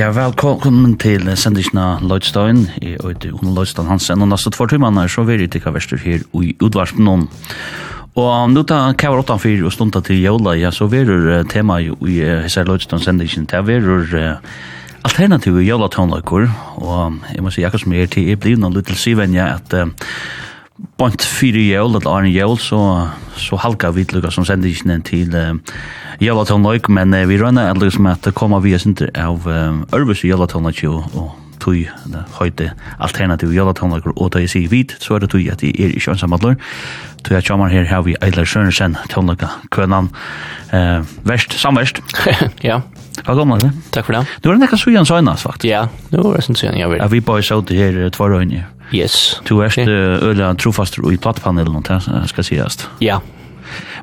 Ja, velkommen til sendisjona Lloydstein. Jeg er ute Lloydstein Hansen, og nesten tvart timer så vil jeg tikke verster her i utvarspen noen. Og nå tar kvar åttan fyr og stundet til jola, ja, så verur tema i Hesar Lloydstein sendisjon, det verur alternativ i jævla tonløkker, og jeg må si akkurat som er til, jeg blir noen litt tilsyvenja at bant fyrir jól, eller Arne Jævl, så, så halka vi til som sendingen til uh, um, Jólatollnøyk, men uh, vi rønner at liksom at det kommer via sinter av uh, Ørvis Jólatollnøyk og, og tui høyde alternativ Jólatollnøyk, og da jeg sier vid, så er det tui at jeg er ikke ansamadler. Tui at jamar her har vi Eilar Sørensen, Tjólnøyka, Kønan, uh, verst, samverst. ja. Ja, gamla det. Takk for det. Du har nekka sujan søgnas, faktisk. Ja, du har nekka sujan, jeg vil. Ja, vi bare sjå til her tvar øyne. Yes. Du er det öla trofast i plattpanelen och det ska. Ja.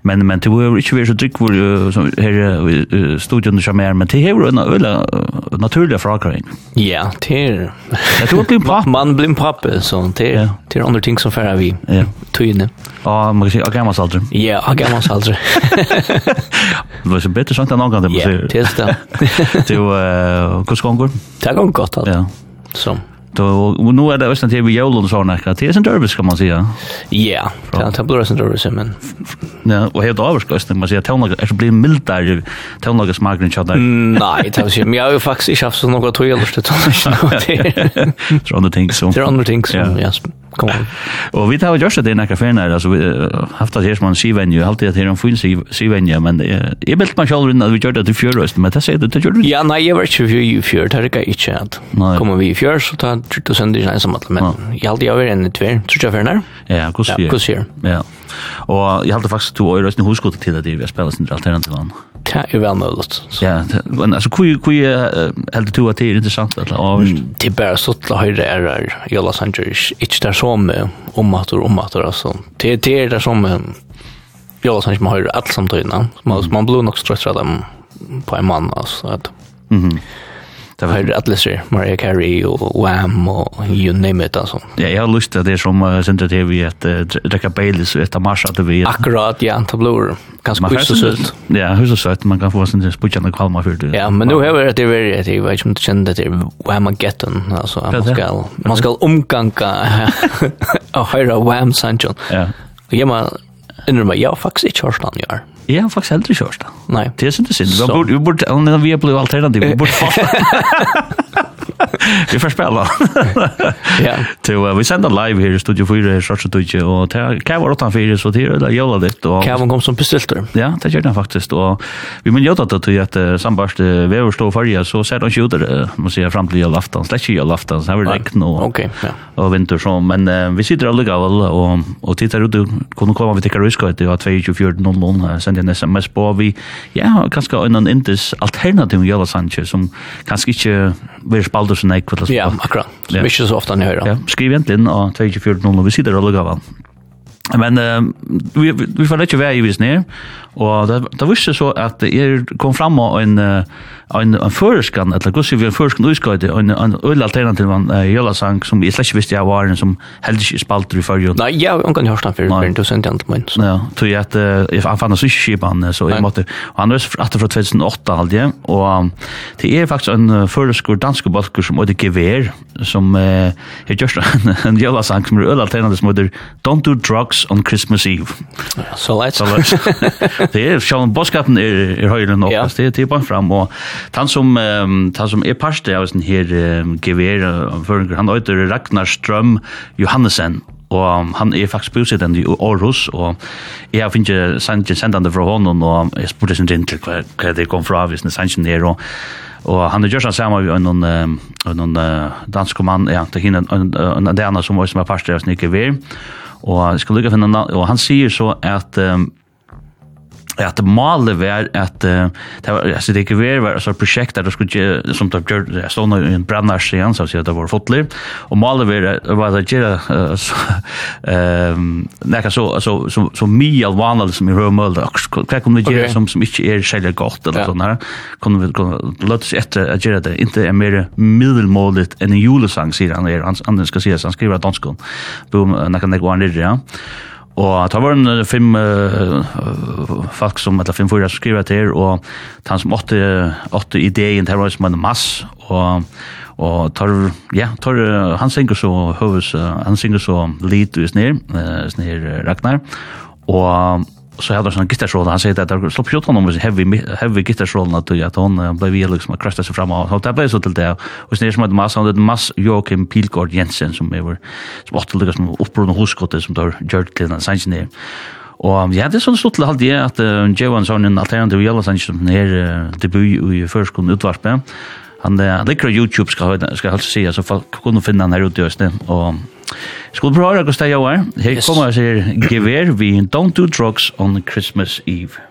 Men men det var inte så dryck var som här i studion som är men det är en öle naturliga frågor. Ja, det är det tog blir papp man blir papp så det det är andra ting som färra vi. Ja. Tyne. Ja, man kan säga gammal salter. Ja, gammal salter. Det var så bättre sånt än någon annan. Ja, det är det. Du, hur ska det gå? Det går gott. Ja. Så nytt och, och nu är det östan till jul och såna här. Det är en dervis kan man säga. Ja, det blir en dervis men ja, och helt överskast man säger tånlaga är så blir mildare tånlaga smakar inte chatta. Nej, det är ju jag har faktiskt inte haft så några tålust det tar. Det är andra ting så. Det är andra ting som, ja. Kom on. Og vi tar jo just det i nekka ferner, altså vi haft det her som en sivenje, alltid det her en fin sivenje, men jeg belt meg selv at vi gjør det til fjørøst, men det sier det gjør du Ja, nei, jeg var ikke i fjør, det er ikke ikke at kommer vi i fjør, så tar du sender ikke som alle, men jeg halte jeg var enn i tver, tror jeg ferner? Ja, hvordan sier? Ja, hvordan sier? Ja, og jeg halte faktisk to år, i jeg husker til at jeg spiller sin alternativ land det er vel mulig. Ja, men altså, hvor heldig du at det er interessant? Det er bare så til høyre ærer i Los Angeles. Ikke det er så med ommater og ommater, altså. Det er det som i Los Angeles man høyre alt samtidene. Man blir nok strøttere dem på en mann, altså. Mhm. Det var alla sig Maria Carey och Wham och you name it alltså. Ja, jag har lust att det är som sent det vi att dricka Baileys och äta Marsha det vi. Akkurat ja, anta blur. Kanske kusa sött. Ja, hur så sött man kan få sin sputjande kvalma för det. Ja, men nu har vi det jeg vet ikke om inte kjenner det Wham getten alltså man ska man ska omganga Och höra Wham Sancho. Ja. Och jag innrømmer, jeg har faktisk ikke hørt den i år. Jeg har faktisk heller ikke hørt den. Nei. Det er synd det synd. Vi burde, vi burde, vi burde, vi burde, vi burde, vi burde, vi vi får spela. ja. Till vi sender live här i Studio 4 här sorts Tudje, och kan vara utan fyra så till eller jolla ditt och Kan kom som bestilter. Ja, det gör den faktiskt och vi men gjort att det uh, sambarst väder stå för så ser de skjuter man ser fram till julafton, släcker julafton så här regn och Okej. Ja. Och vinter så men uh, vi sitter alla gavel och och tittar ut kunde komma vi till Karuska det var 2400 sen en sms på vi ja kanske en annan intes alternativ jolla Sanchez som kanske inte vi spalter sin eik. Ja, akkurat. Ja. Ikke så ofte han hører. Ja. Skriv egentlig inn av 24.00, vi sitter og lukker Men uh, vi, vi, vi får ikke være i vis ned, og det, det visste så at jeg kom fram av en, uh, en en förskan eller kus vi en förskan utskade en en öl alternativ en jalla sang som vi slash visste jag var en som helt inte spalt i för ju. Nej, ja, hon kan den för men du sen inte men. Ja, tror jag att if han fanns så skipan så i måste han är att från 2008 halt och det är faktiskt en förskor dansk balkor som det gevär som är just en jalla sang som öl alternativ som heter Don't do drugs on Christmas Eve. Så let's. Det är Sean Boskapen i höjden och det är typ fram och han som um, han som är pastor av sin här um, gever för han heter Ragnar Ström Johannesen og han er faktisk bosett i Aarhus, og jeg har finnet sendende fra honom, og jeg spurte sin rinn til hva, hva det kom fra, hvis det er sendende her, og Og han er gjørst sammen med noen en, dansk mann, ja, det er en, en, en, en som også er parster av Snikker Ver. Og, skal lykke finne, og han sier så at um, at målet var at uh, det var altså det ikke var alltså projekt där det skulle som da gjør det så i en brannar igen så att det var fotler og målet var var det göra ehm näka så så så så mye vanligt som i Römöld hva kan det göra som som ikke er själva godt eller sånn her kan vi låta oss etter at göra det ikke er mer middelmålet enn en julesang sier han er han skal si han skriver dansk boom näka näka var det ja. Og det var en fem uh, folk som, eller fem fyra skriver til, og han som åtte, åtte ideen til var som en mass, og, og tar, ja, tar, han synger så høves, han synger så lit og snir, snir Ragnar, og så hade han en gitarrsroll han säger att det slog på honom med heavy heavy gitarrsroll att jag att hon blev ju liksom crashed sig framåt och det blev så till det. Och sen som att massa under det mass Joakim Pilgård Jensen som är som åt det som uppbrunna huskottet som där Gerd Glenn Sanchez Og ja, det er sånn stort halt halvdige at uh, Johan sa en alternativ Jellandsang som er uh, debut i førskolen utvarpet. Han uh, ligger YouTube, skal, skal helst si, så folk kunne finne han her ute i Østene, og Skulle prøve å gå steg over. Her kommer jeg sier, Gever vi Don't Do Drugs on Christmas Eve.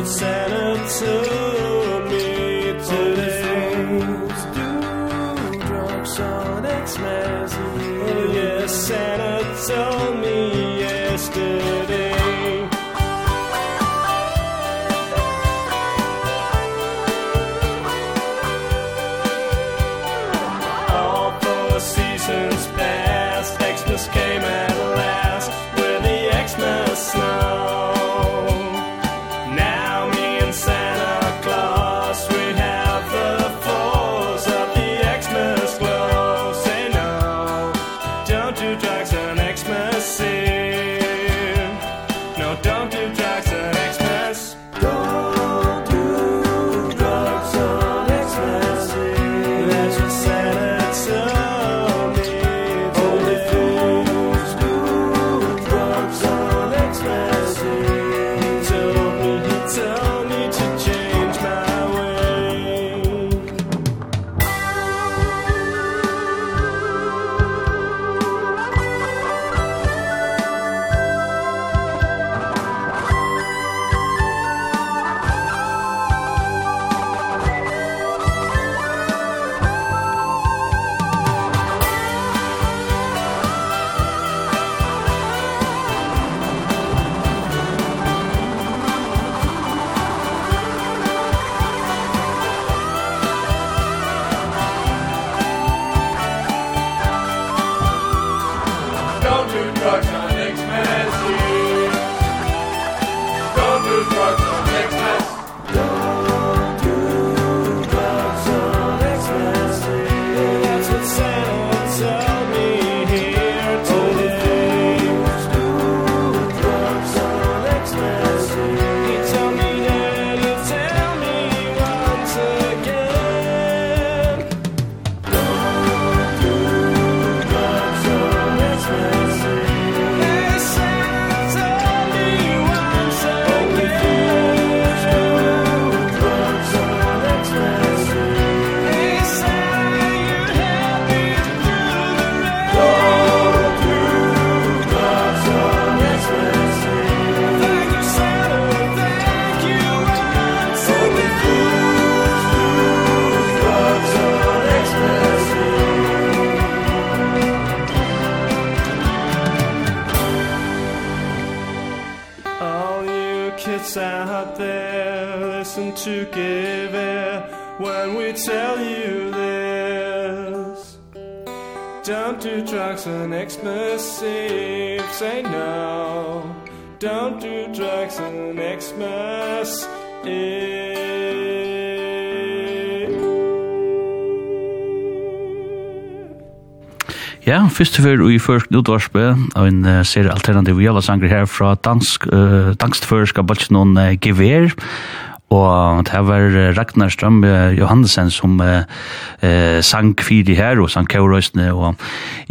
put Santa to Ja, først og før i først utvarspe av en uh, serie alternativ jævla sanger her fra dansk, uh, danskførska balsen noen uh, gever Og det var Ragnar Strøm Johansen som eh, sang fyri her og sang kjørøysene. Og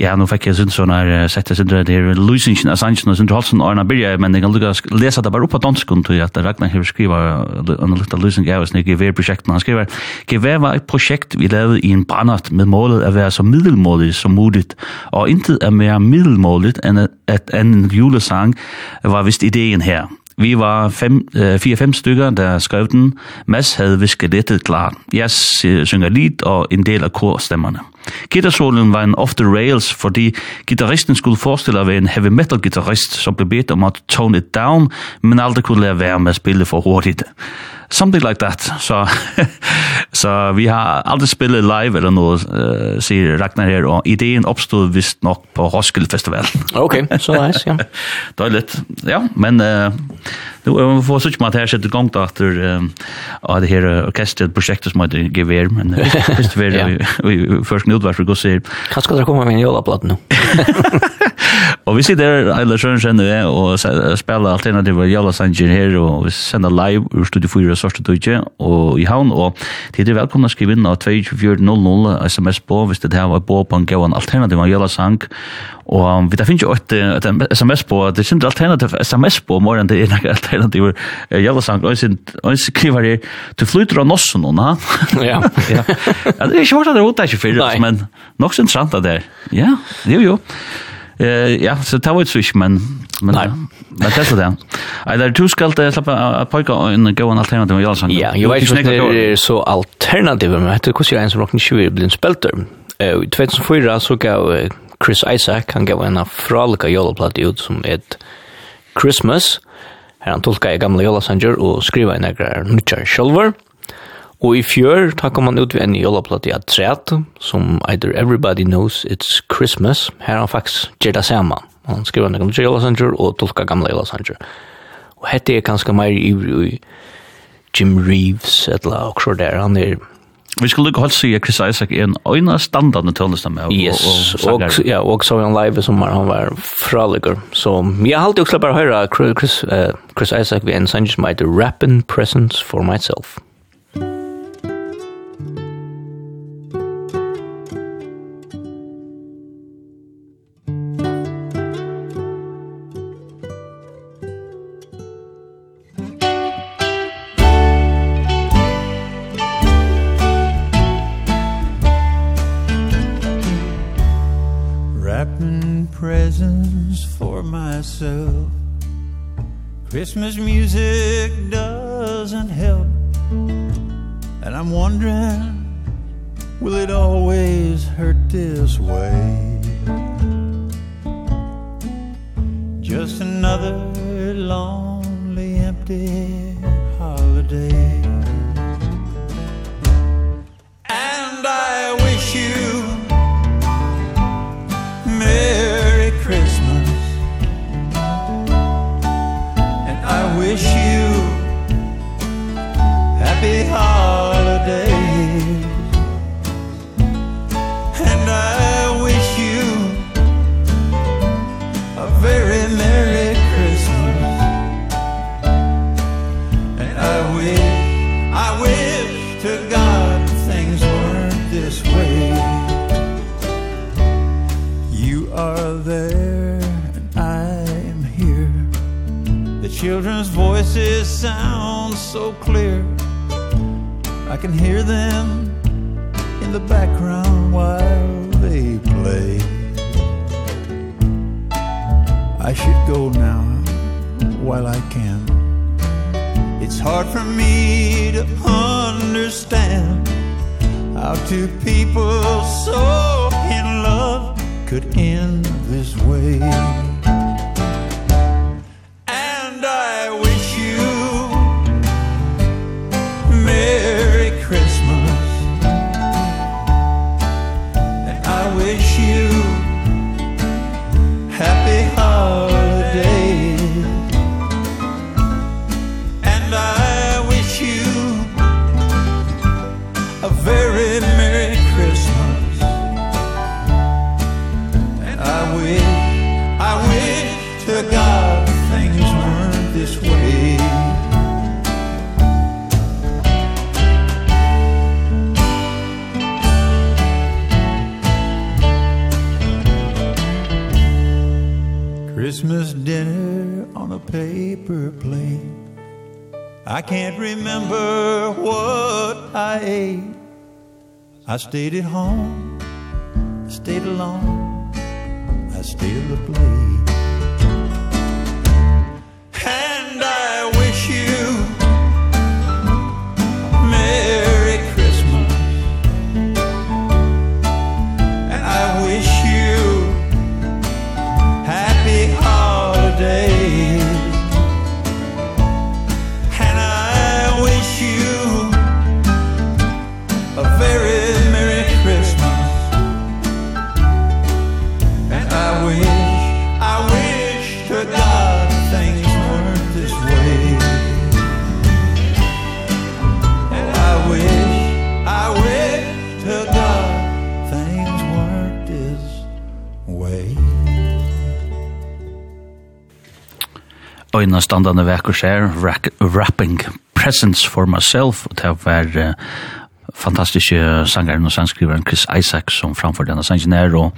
ja, nå fikk jeg synes sånn her, sette sin det her, Lusingen, Assangen og Sindre Halsen og Arna Birja, men jeg kan lukka lesa det bare opp på danskund, til at Ragnar har skriva en lukta Lusing av oss, GV-prosjekten. Han skriver, GV var et prosjekt vi levde i en brannat med målet å være så middelmålig som mulig, og intet er mer middelmålig enn en julesang var visst ideen her. Vi var fem, øh, fire fem stykker, der skrev den. Mads havde viskelettet klar. Jeg synger lidt og en del af korstemmerne. Gitarsolen var en off the rails, fordi gitarristen skulle forestille at være en heavy metal gitarrist, som blev bedt om at tone it down, men aldrig kunne lade være med at spille for hurtigt something like that. Så så vi har aldrig spillet live eller något uh, säger Ragnar her, og ideen oppstod visst nok på Roskilde festival. Okay, så nice, ja. Dåligt. Ja, men uh, nu är vi för såch mat här sätter igång då efter har det her orkestret prosjektet som heter GVR, men visst vi vi for å gå og sier. Hva skal det komme med en jolaplatta nå? og vi sitter her, Eila Sjørensen og jeg, og spiller alternativ av Jalla Sanger her, og vi sender live ur Studio 4 Sørste Tøytje og i havn, og tid er velkomna å skrive inn av 2400 sms på, hvis det her var på på en gøy alternativ av Jalla Sang, og vi da finner jo et, sms på, det er ikke alternativ sms på, mer enn det er noen alternativ av Jalla Sang, og jeg skriver her, du flyter av nossen nå, ha? Ja. ja. Det er ikke vart at det er ikke fyrir, men nok så interessant at det er. Ja, det er jo jo. Eh ja, så det var ett switch, men... men Nej. Men det är så där. Nej, där du ska alltid släppa att pojka en gåan alternativ med Jalsson. Ja, jag vet inte det är så alternativ, men det kostar ju en som rocken 20 blind spelter. Eh 2004 så gav Chris Isaac, han gav en fralika jolaplatt ut som ett Christmas. Här han tolkar gamla jolasanger och skriva en några nutjar själva. Mm Og i fjør tar man ut ved en jolaplåt i Atreat, som either Everybody Knows It's Christmas. Her han faktisk gjør det samme. Han skriver noen gamle jolasanger og tolka gamle jolasanger. Og hette er kanskje mer ivrig i Jim Reeves, eller akkurat der. Han er Vi skulle lukka holdt sige Chris Isaac er en øyna standardne tøvnlistan med yes, og, og, og, ja, og så han live som han var fraligur. Så jeg har alltid også bare høyra Chris, uh, Chris Isaac vi en sanger som heter Rappin' Presents for Myself. myself. Christmas music doesn't help And I'm wondering Will it always hurt this way? Just another lonely empty holiday. And I wish children's voices sound so clear. I can hear them in the background while they play. I should go now while I can. It's hard for me to understand How two people so in love could end this way. I stayed at home en standande vekker her, Wrapping Presents for Myself, og det var uh, fantastiske sangeren og sangskriveren Chris Isaac som framfor denne sangen her, og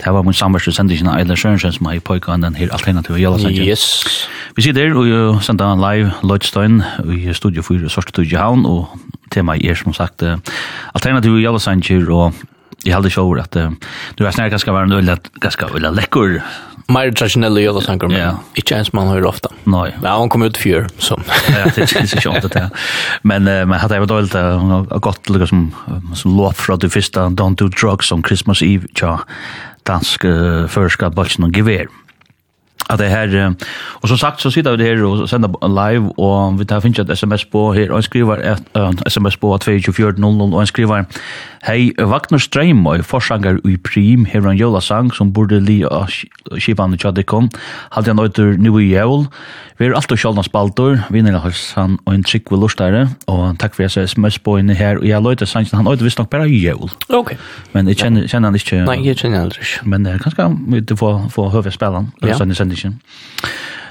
det var min samverste sendingen av Eilert Sørensen som har i pojka den her alternative jæla sangen. Yes. Vi sitter der og sender en live Lloydstein i Studio 4, Sørste i Havn, og temaet er som sagt uh, alternative jæla sanger, og jeg heldig sjåver at uh, du er snart ganske være en øyla, ganske øyla lekkur Mer traditionella julasanger, men yeah. inte ens man hör ofta. Nej. Ja, hon kom ut fyr, så. ja, det känns ju skönt det här. Men uh, man hade ju dåligt uh, gott liksom, som låt från det första Don't Do Drugs on Christmas Eve, tja, dansk uh, förska bolsen och gevär. Mm att det här och som sagt så sitter vi här och sänder live och vi tar finns ett SMS på här och skriver ett uh, SMS på 2400 och skriver hej Wagner Streim och forsanger i prim her en jola sang som borde li och skipan i Tjadikon halte han øyter nu i jul vi är alltid själva spaltor vinner han och en trikk vi lustare och tack för SMS på inne här og jeg løyter sang han øyter visst nok bare i jul okej men jeg kjenner, kjenner han ikke nei jeg kjenner känner ikke. Men det kanske vi får få höra spelaren och sen mennesken.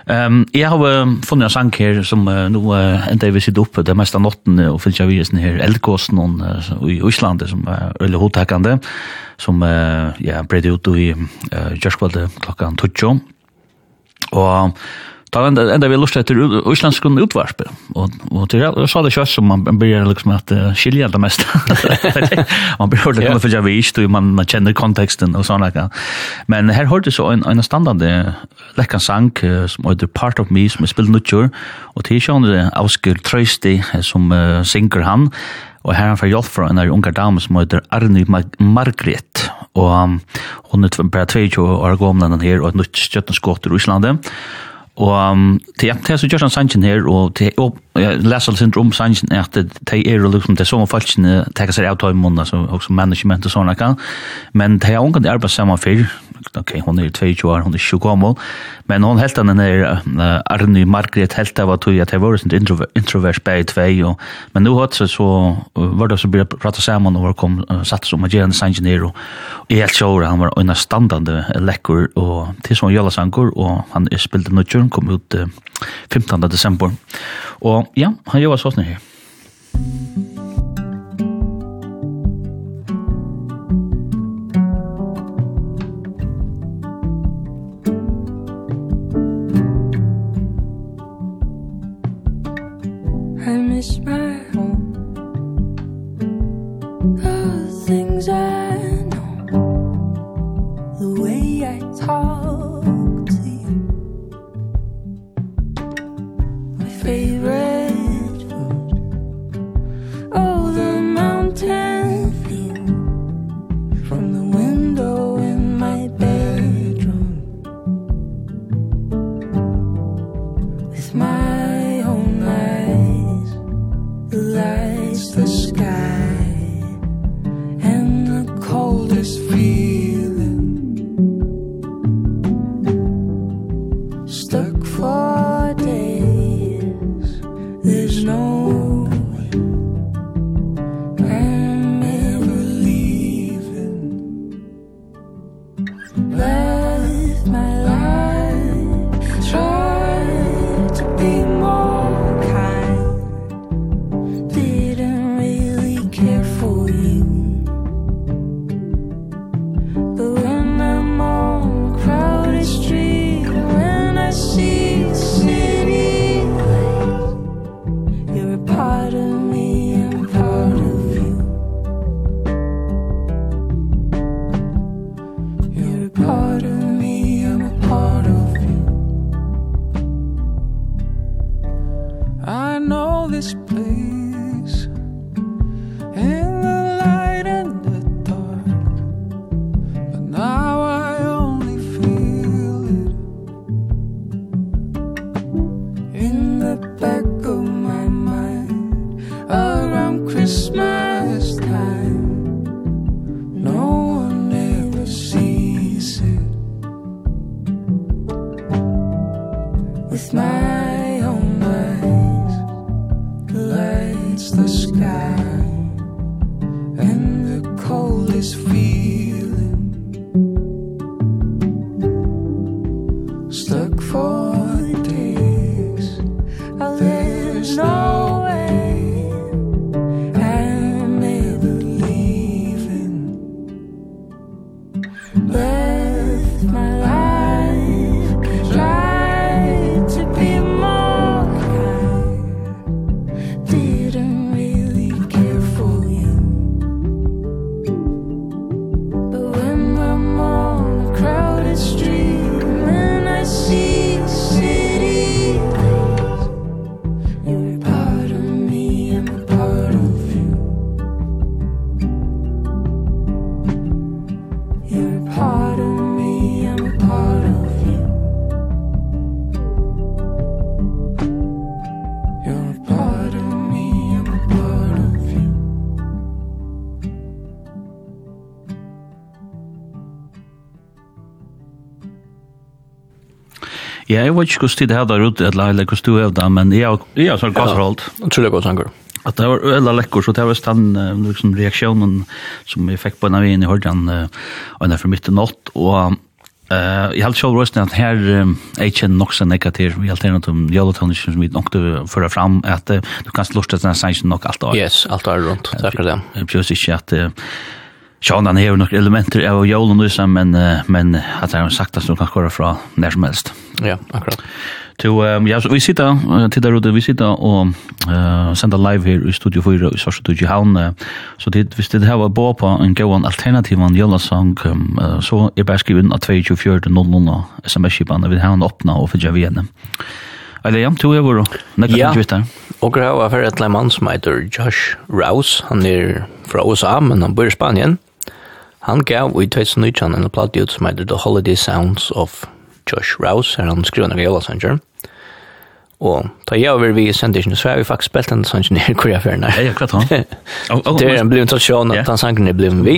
Um, jeg har uh, funnet en sang her som uh, nå uh, enda jeg vil sitte oppe det meste av natten og finnes jeg viresen her eldkåsen uh, i Øsland som er øyelig hodtakende som uh, ja, bredde ut i uh, Gjørskvalde klokka 12 og Da enda, enda vi lust etter Øslandsgrunn utvarp, og, og til jeg sa det kjøtt som man börjar liksom at uh, det mest. man blir hørt det kommer for jeg vis, man, man känner kontexten og såna Like. Men her hørte så en, en standard lekka sang uh, som heter Part of Me, som er spilt nuttjør, og til kjønner Avskil Trøysti som uh, synger han, og her han fra hjelp fra en av unge dame som heter Arne Margret, og um, hun er bare 22 år gammel her, og et nytt skjøtteskåter i Islandet, Og til jeg til så gjør han sannsyn her, og til jeg leser litt om sannsyn at de er jo liksom, det er sånn falskene, det er seg av tøymånene, altså også management og sånne kan, men de har ungen arbeidet sammen før, ok, hon er 22 år, hon er 20 gammel, men hon helt den er uh, Arne Margret helt av at det var sin introvert, introvert bei tvei, og, men nå hatt så, så uh, var det så blir prata sammen, og var kom uh, satt som agerende sanginero, og jeg helt sjåre, han var unna standande lekkur, og til sånn jalasangur, og han spilte nødgjøren, kom ut uh, 15. desember, og ja, han gjør sånn her. Ja, jeg vet ikke hvordan tid det hadde der ute, eller heller hvordan du er det, men jeg har sånn gasserhold. Jeg tror det er godt sanger. At det var øyla lekkur, så det var stann liksom, reaksjonen som jeg fikk på en av en i Hordan, og den er for midt i natt, og Uh, jeg held selv røsten at her um, jeg kjenner nok så negativ, vi i alternativ om jalotannisken som vi nok til fører fram at uh, du kan slåst at den sannsyn nok alt år. Yes, alt år rundt, takk for det. Jeg prøver ikke at uh, Sean han har nok elementer av jålen nu men men at att han sagt at du kan köra fra nær som helst. Ja, akkurat. To um, ja, så vi sitter uh, tittar ut vi sitter og uh, sender live her i studio 4 i Sorsa Tugi Havn. Uh, Så det hvis det här var bo på en gåan alternativ av en sång um, uh, så är bara skriven av 2240 SMS-skipan vid åpna og och vi igjen. Eller ja, to er euro. Nekka ja. Twitter. Og grava for et mann som heter Josh Rouse. Han er fra USA, men han bor i Spanien. Han gav i 2019 en platt ut som heter The Holiday Sounds of Josh Rouse, her han skriver noen jævla Og da jeg over vi i sendisjonen, så har vi faktisk spilt en nere i koreaferien her. Ja, klart han. Det er en bliven tradisjon at han sanger er blivet vi.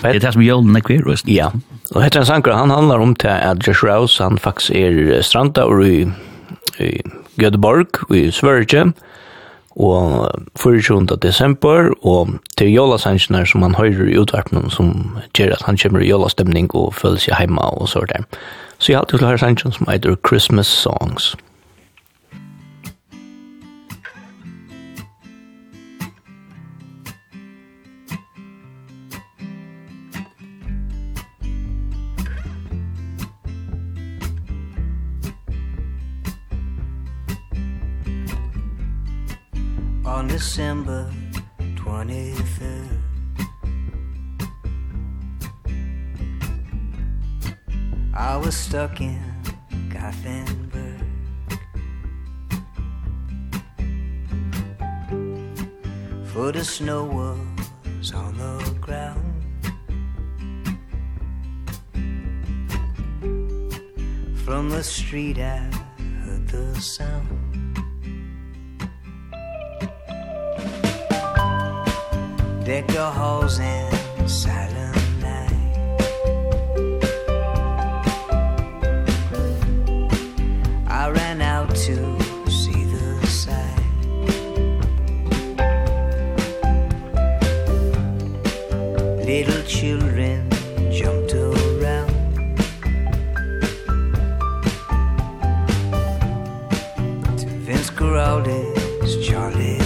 Det er det som gjør den kvir, røst. Ja, og heter en sanger, han handlar om til at Josh Rouse, han faktisk er stranda og i, i Göteborg, i Sverige, og og 24. desember, og til jolasanskene som han høyrer i utvarpen, som gjør at han kommer i jólastemning og føler seg hjemme og så der. Så jeg har alltid til å høre sanskene som heter Christmas Songs. December 23rd I was stuck in Gothenburg. For the snow was on the ground. From the street I heard the sound. Victor holes in silent night. I ran out to see the sight. Little children jumped around. To Vince Guaraldi's Charlie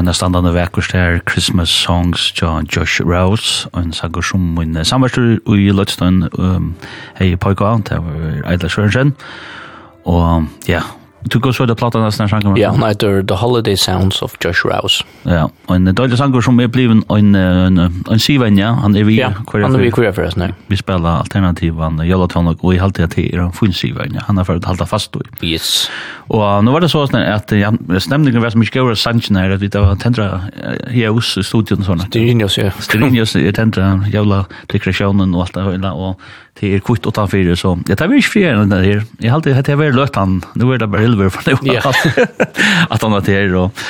av en standande vekkurs der Christmas Songs til Josh Rouse og en sanger som min samverster i Lødstøyn um, hei poika av, det var Eidla Sørensen og ja, Du går så det platan nästan sjangen. Ja, hon heter The Holiday Sounds of Josh Rouse. Ja, og en dålig sanger som er bliven en en en sivan ja, han er vi ja, han er vi kvar for oss nu. Vi spelar alternativ han Yellowton och i halvtida till er han full sivan ja. Han har för att hålla fast då. Yes. Og nå var det så sånn at ja, stemningen var så mye gøyere sannsyn her, at vi da tendra her hos studien og sånn. Styrinjøs, ja. Styrinjøs er tendra jævla rekreasjonen og alt det høyla, og det er kvitt åtta fire, så ja, det er ikke fri enn det her. Jeg halte at jeg var løtt han, nå er det bare helver for det ja. at han er til her, og,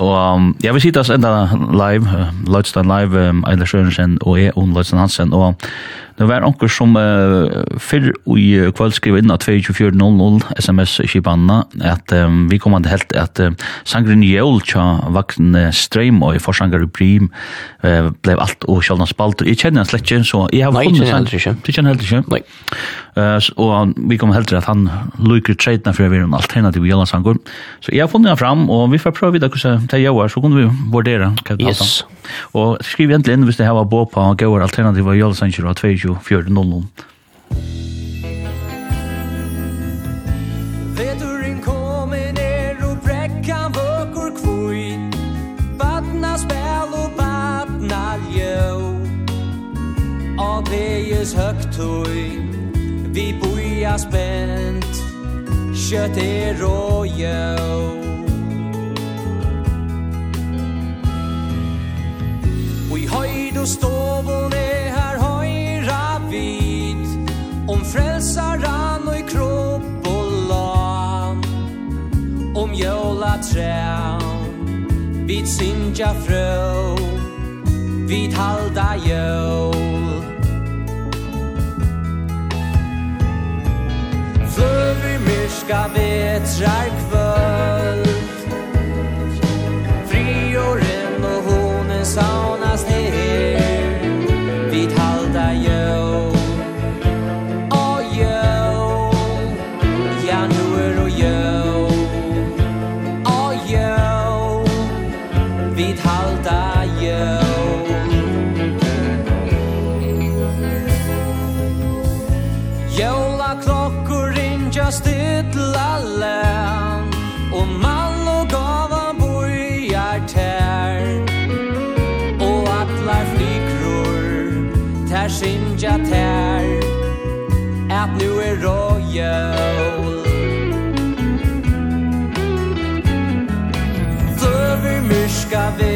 og um, jeg vil sitte oss enda live, uh, Lødstein live, um, Eilers Sørensen og jeg, og Lødstein Hansen, og Det var onker som uh, fyrr i uh, kvöld skrev inn av 2400 sms-kipanna at um, vi kom an helt at uh, sangren Jøl tja vakten uh, streim og i forsangar Brim uh, blei alt og sjaldan spalter. Jeg kjenner han slett ikke, så jeg har funnet kjenner sang- heller ikke. Du kjenner helt ikke? Nei. Uh, og vi kommer helt til at han lukker treitene for å være en alternativ gjeldansangur. Så jeg har funnet han fram, og vi får prøve videre hvordan det gjør, så kunne vi vurdere hva det yes. Og skriv egentlig inn hvis det her var på på gjelder alternativ gjeldansangur av 22.4.00. Veturin komin er og brekkan vøkur kvui Batna spel og batna ljø Og veges høgtui Vi bojar spänt Kött og råjö Og i høyd og ståvån er her høyra vid. Om frelsaran og i kropp og lam. Om jöla trän Vid sinja frö. Vid halda jöl norska vetrar kvar att tær at nu er royal. Över myrska väg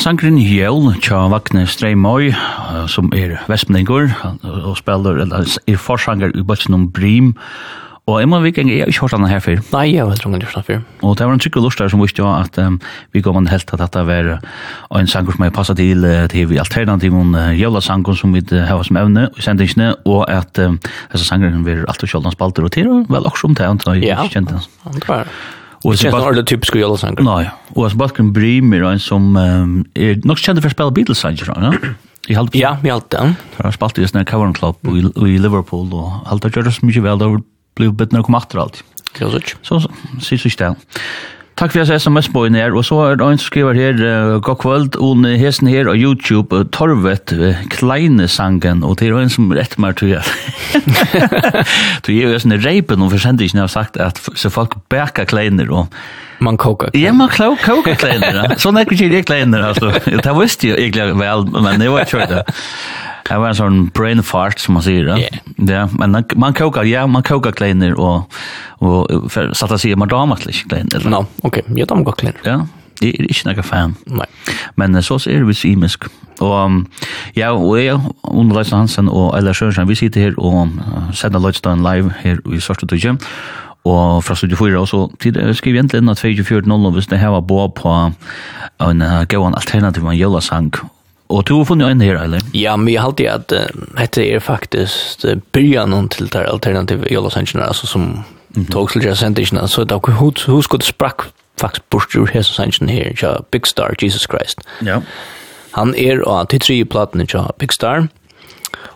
sangren Hjel, tja Vakne Streimøy, som er vestmendingur, og spiller, eller er forsanger i bøtsen om Brim, Og Emma Viking er ikke hørt han her før. Nei, jeg har ikke hørt han før. Og det var en trykker lort der som visste jo at um, vi går man helt at dette var en sanger som er passet til til vi alternativen uh, jævla sanger som vi har som evne i sendingsene, og at um, disse sangeren vil alt og kjøldan spalter og til, og vel også om det, han har ikke kjent det. Ja, han tror jeg. Och så bara det typiska Jollasånger. Nej, och så bara kan bli mer en som är nog kände för spela Beatles sanger, va? I halt. Ja, i halt den. Har spelat i såna Cavern club i Liverpool och halt det görs mycket väl då blue bit att komma åt allt. Så så så så så Takk for at jeg sms på her, og så er det en som skriver her, uh, god kvöld, og hesten her og YouTube, uh, Torvet, uh, Kleine sangen, og det er en som rett meg til at Du gir jo sånn reipen, og for sender ikke har sagt at så folk bæka kleiner, og Man koka. Ja, man koka kleiner. Sånn er ikke jeg kleiner, altså. Det visste jo egentlig vel, men det var ikke det. Det var en sån brain fart som man säger. Ja, yeah. men man, man kokar, ja, man kokar kleiner och, och för, så att säga, man damat lite kleiner. No, okej, okay. jag damat gott kleiner. Ja, det är inte några fan. Nej. Men så är det visst imisk. Och ja, och jag, Under Leisen Hansen och Ella Sjönsen, vi sitter här och sänder Leitstein live här i Svartet och Gym og fra Studio 4, og så skriver jeg egentlig inn at 24.00 hvis det her var bra på en uh, gåan alternativ en jølasang, Og du har funnet en her, eller? Ja, men jeg alltid at uh, dette er faktisk uh, byrjanen til det alternative jolosengene, altså som tog til sendingene, så det er hos, hos godt sprakk faktisk bort ur hese sengene her, ja, Big Star, Jesus Christ. Ja. Han er av til tre platene, ja, Big Star,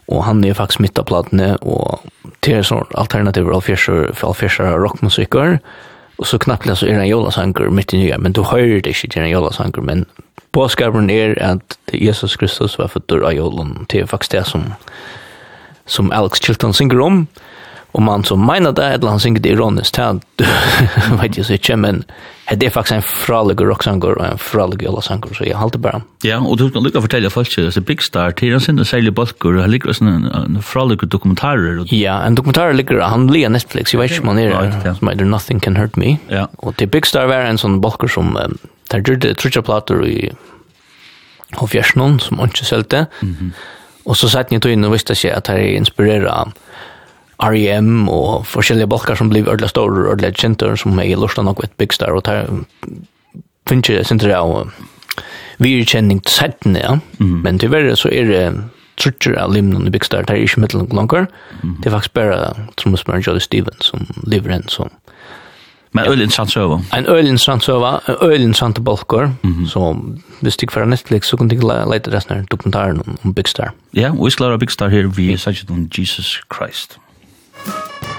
og han er faktisk midt av platene, og til sånn alternative alfjerser rockmusikker, og så knappt så er han jolasanger midt i nye, men du hører det ikke til en jolasanger, men Båskapen er at Jesus Kristus var født av jorden. Det er faktisk det som, som Alex Chilton synger om om man som mener det eller han synger det ironiskt här vet jeg så men det är faktiskt en fralig rocksanger och en fralig jallasanger så jag håller bare. ja och du kan lycka fortelle folk det Big Star till han synder säljer balkor han ligger sån en fraliger dokumentar ja en dokumentar ligger han ligger Netflix jeg vet inte man är som heter Nothing Can Hurt Me ja. och til Big Star var en sån balkor som um, där gjorde trutja plater i och fjärsnon som inte säljde mm -hmm. och så satt ni då in och visste sig att det inspirerar R.E.M. og forskjellige balkar som blir ordentlig store og ordentlig kjenter som er i lorsta nok et big star og tar finnes jeg synes det av virkjenning til settene, ja. Mm. Men tyverre så er det trutcher av limnen i big star, det er ikke mittel langer. Mm. Det er faktisk bare trommesmøren Jolly Stevens som lever en som Men Ölin intressant söva. En Ölin intressant en öl intressant balkor. Så hvis du för Netflix så kan du leta resten av dokumentaren om Big Star. Ja, yeah, vi skal lära Big Star her, vi er sagt om Jesus Christ. Musik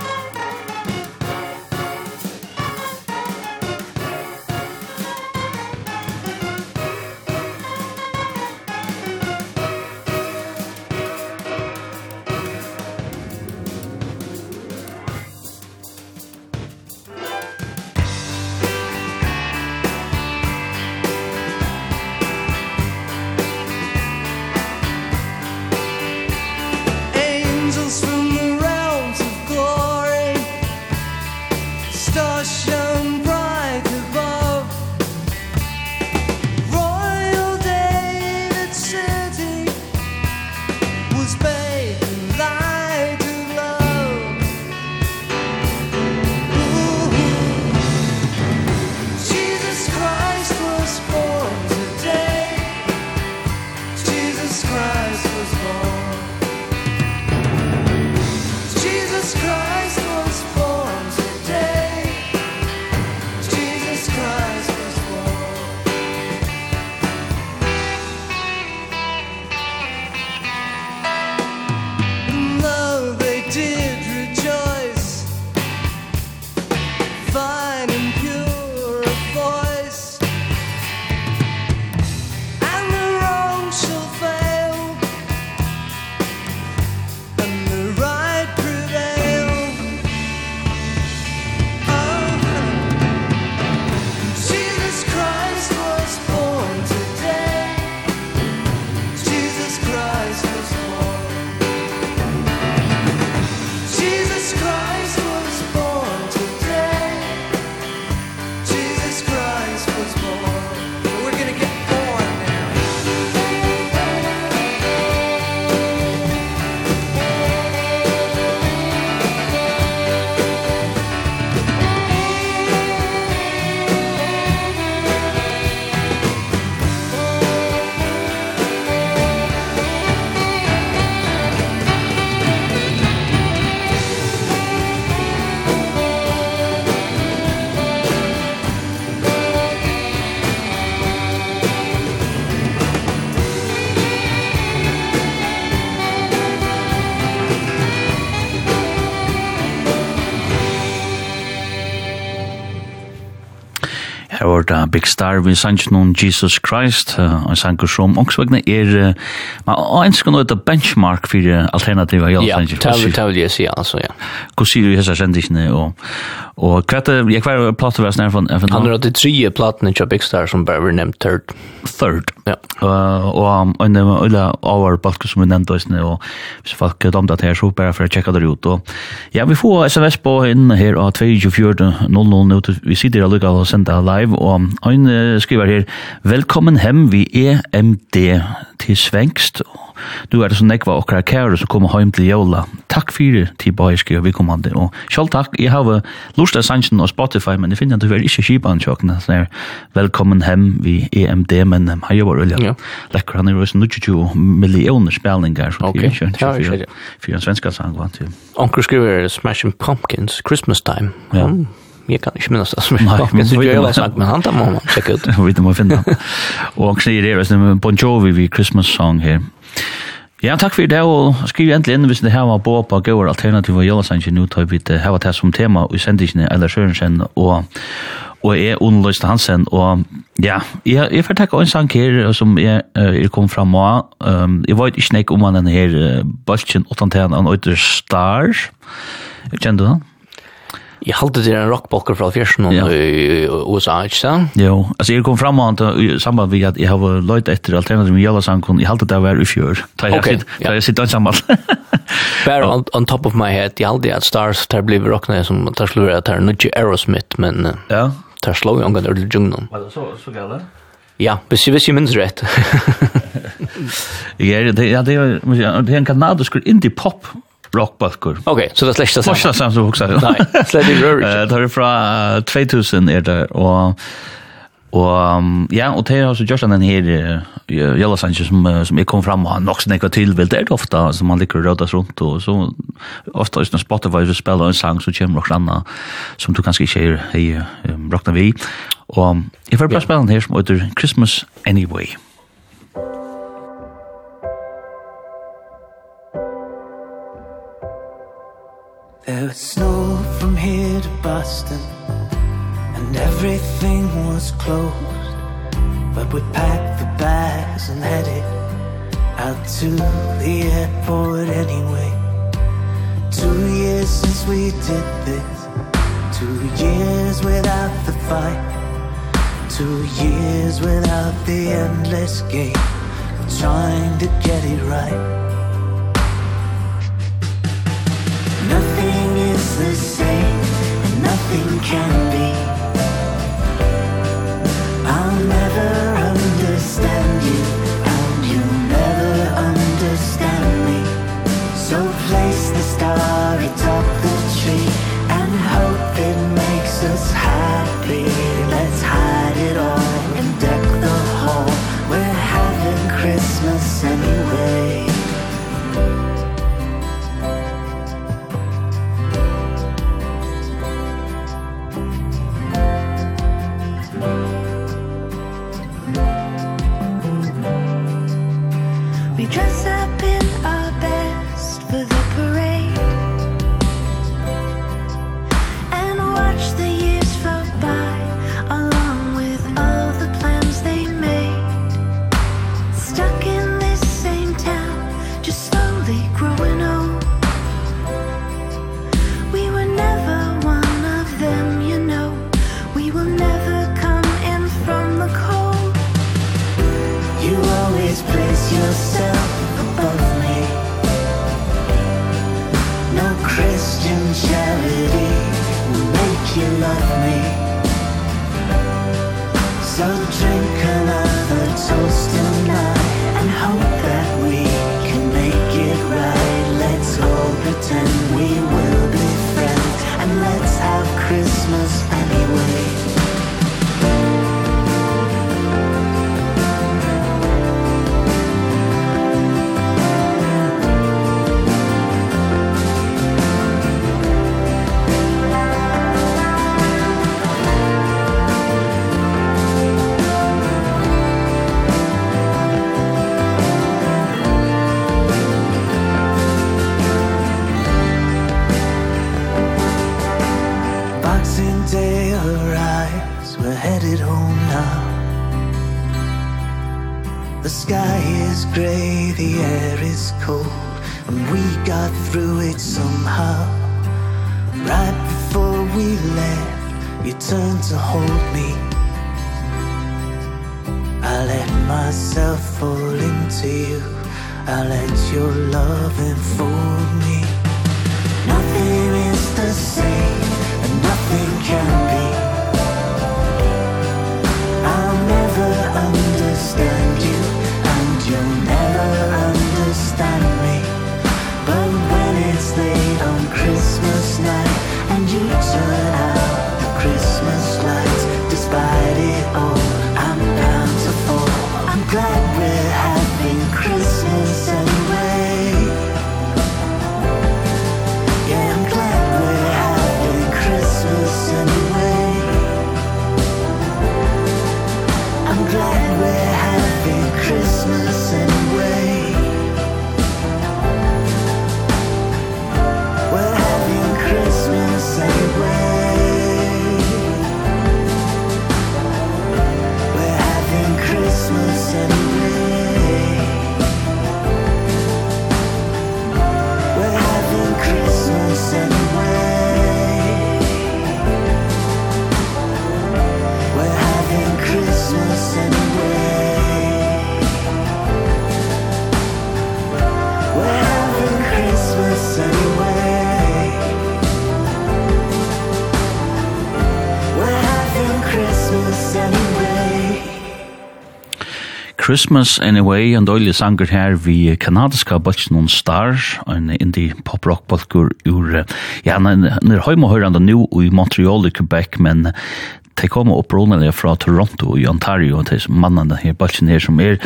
Big Star vi sanns noen Jesus Christ og en sanker som ångsvegna er uh, men ånsk noe et benchmark for uh, alternativa ja, Ja, det vil jeg si altså, ja. Hvor sier du hessa kjendisene og og kvart jeg kvar platta vers nær från Han har det tre plattor i Big Star som bara var nämnt third. Third. Ja. Uh, og en øyla over balker som vi nevnte oss, og hvis folk dømte at her, så bare for å tjekke det ut. Og, ja, vi får sms på inn her av 24.00, vi sitter allukka og sender live, og han skriver her, Velkommen hem, vi EMD til Svengst, og Du er det så nekva okkara kære som kommer heim til jævla. Takk fyrir til bæske og vikommande. Og sjálf takk, jeg har lust av sannsyn og Spotify, men jeg finner at du er ikke kipa tjokkene. Så er velkommen hem vi EMD, men um, hei var ulja. Ja. Lekker han er jo 22 millioner spelningar. Så ok, ja, jeg skjer. Fyrir en svenska sang vant til. Onker skriver Smashing Pumpkins, Christmas Time. Ja. Mm jag kan ikke minnes det som jag kan inte göra sagt men han tar må man sjekke ut vi måste finne. Og han sier det som Bon Jovi vi Christmas song her. Ja, takk for det, og skriv endelig inn hvis det her var på på gøyre alternativ og jølasanger nå tar vi det her var det som tema i sendingene, eller Sørensen og og er Onløst Hansen, og ja, jeg, jeg får takke en sang her som jeg, jeg kom fram av. Um, jeg vet ikke om han denne her uh, Bøltjen 8-10 han Øyder Star. Kjenner du han? Jeg halte det en rockbokker fra fjersen ja. i USA, ikke sant? Jo, altså jeg kom fram og i samband med at jeg har løyt etter alternativ med Jalasankon, jeg halte det var i fjør, da jeg okay, sitter ja. sammen. Bare on, on top of my head, jeg halte at Stars, tar blir rockne som, tar slår at det er nødvendig Aerosmith, men ja. tar slå jo omgang til junglen. Var det så, så gale? Ja, hvis jeg, hvis jeg minns rett. ja, det, ja, det, er, det er en kanadisk indie-pop rockbalkur. Ok, så det er slett det släckte sig. Första som du också. Nej, släckte i rör. Det är från 2000 er det og... Og um, ja, og det er også gjørst den her uh, Jelasange som, uh, som jeg kom fram og nok snakket til, vel det er det ofta som man liker å rødas rundt, og så ofte er det Spotify som spiller en sang, så kommer nok anna som du kanskje ikke er i um, Rockna Vi. Og jeg får bare spille den her som heter Christmas Anyway. There was snow from here to Boston And everything was closed. But we packed the bags and headed Out to the airport anyway. Two years since we did this Two years without the fight Two years without the endless game. Trying to get it right. the same and nothing can be. I'll never gray the air is cold and we got through it somehow. Right before we left you turned to hold me. I let myself fall into you. I let your love enfold me. Nothing is the same and nothing can be. I'll never understand you understand me But when it's late on Christmas night And you turn out Christmas Anyway, en døylig sanger her vi kanadiska bøtjen Star, en indie pop-rock bøtkur ur, ja, han er høyma nu i Montreal i Quebec, men de kommer opprinnelig fra Toronto i Ontario, de mannene her, balsen her, som er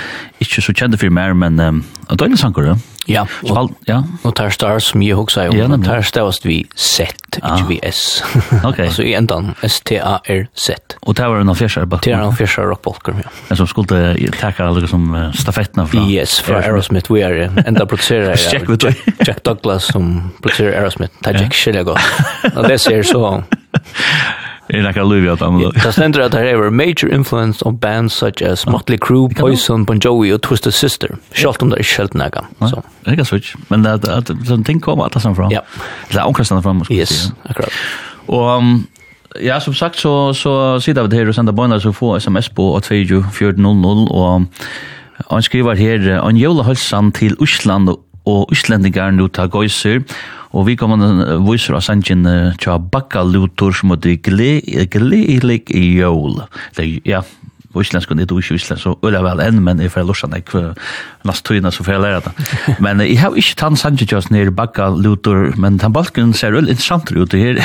ikke så kjente for mer, men um, døgnlig sanger, ja? Ja, og, Spal, ja. og tar står som jeg også om, ja, og der står vi Z, ikke vi S. ok. altså i endan, S-T-A-R-Z. Og det var en av fjersar bare? Det var en av fjersar rockbalker, ja. Men som skulle takke alle som stafettene fra? Yes, fra Aerosmith, vi er enda produserer Check with Jack, Jack Douglas som produserer Aerosmith, det er Jack Schillegård. Og det ser så är det kan lova att använda. Det ständer att det har major influence on bands such as Motley Crue, Poison, Bon Jovi och Twisted Sister. Schalt om det är schalt näga. Så. Det kan switch. Men det att sån ting kommer att ta fram. Ja. Det är onkastan fram Yes, akkurat. Och Ja, som sagt så så sitter vi här och sänder bönder så får SMS på 2400 och han skriver här en julehälsan till til och og Íslendingar nu ta gøyser, og vi kommer viser av sangen tja bakka lutur som er gledelik i jól. Det, ja, på isländska, det är ju isländska, så öliga väl men ifa får låsa när jag näst tydna så får det. Men i har inte tann Sanchez just near bakka lutor, men den balken ser öll intressant ut her.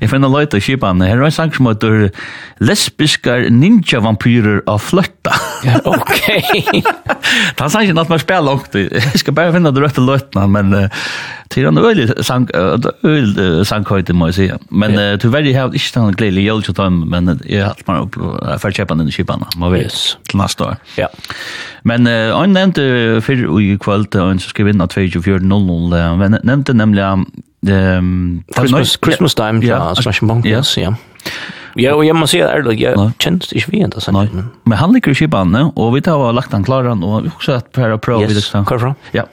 jag finner löjt och kipan, här är en sang som heter Lesbiskar ninja vampyrer av flötta. Ja, okej. Han sa inte att man spelar långt. Jag ska bara finna det rätta låtarna, men uh, till en öl sank öl sankhöjde må jag säga. Men uh, tyvärr har jag inte den glädje jag till dem, men jag har man upp för köpa den skipan. Man vet yes. till nästa år. Ja. Men uh, han nämnde för i kväll och så ska vinna 2400. Men nämnde nämligen ehm Christmas Christmas time, ja, Smashing Mountains, ja. Ja, og jeg må si ærlig, jeg kjennes ikke vi enda. Nei, men han liker i kibane, og vi tar og lagt han klaran, og vi har også hatt et par prøv. Yes, hva er? Ja.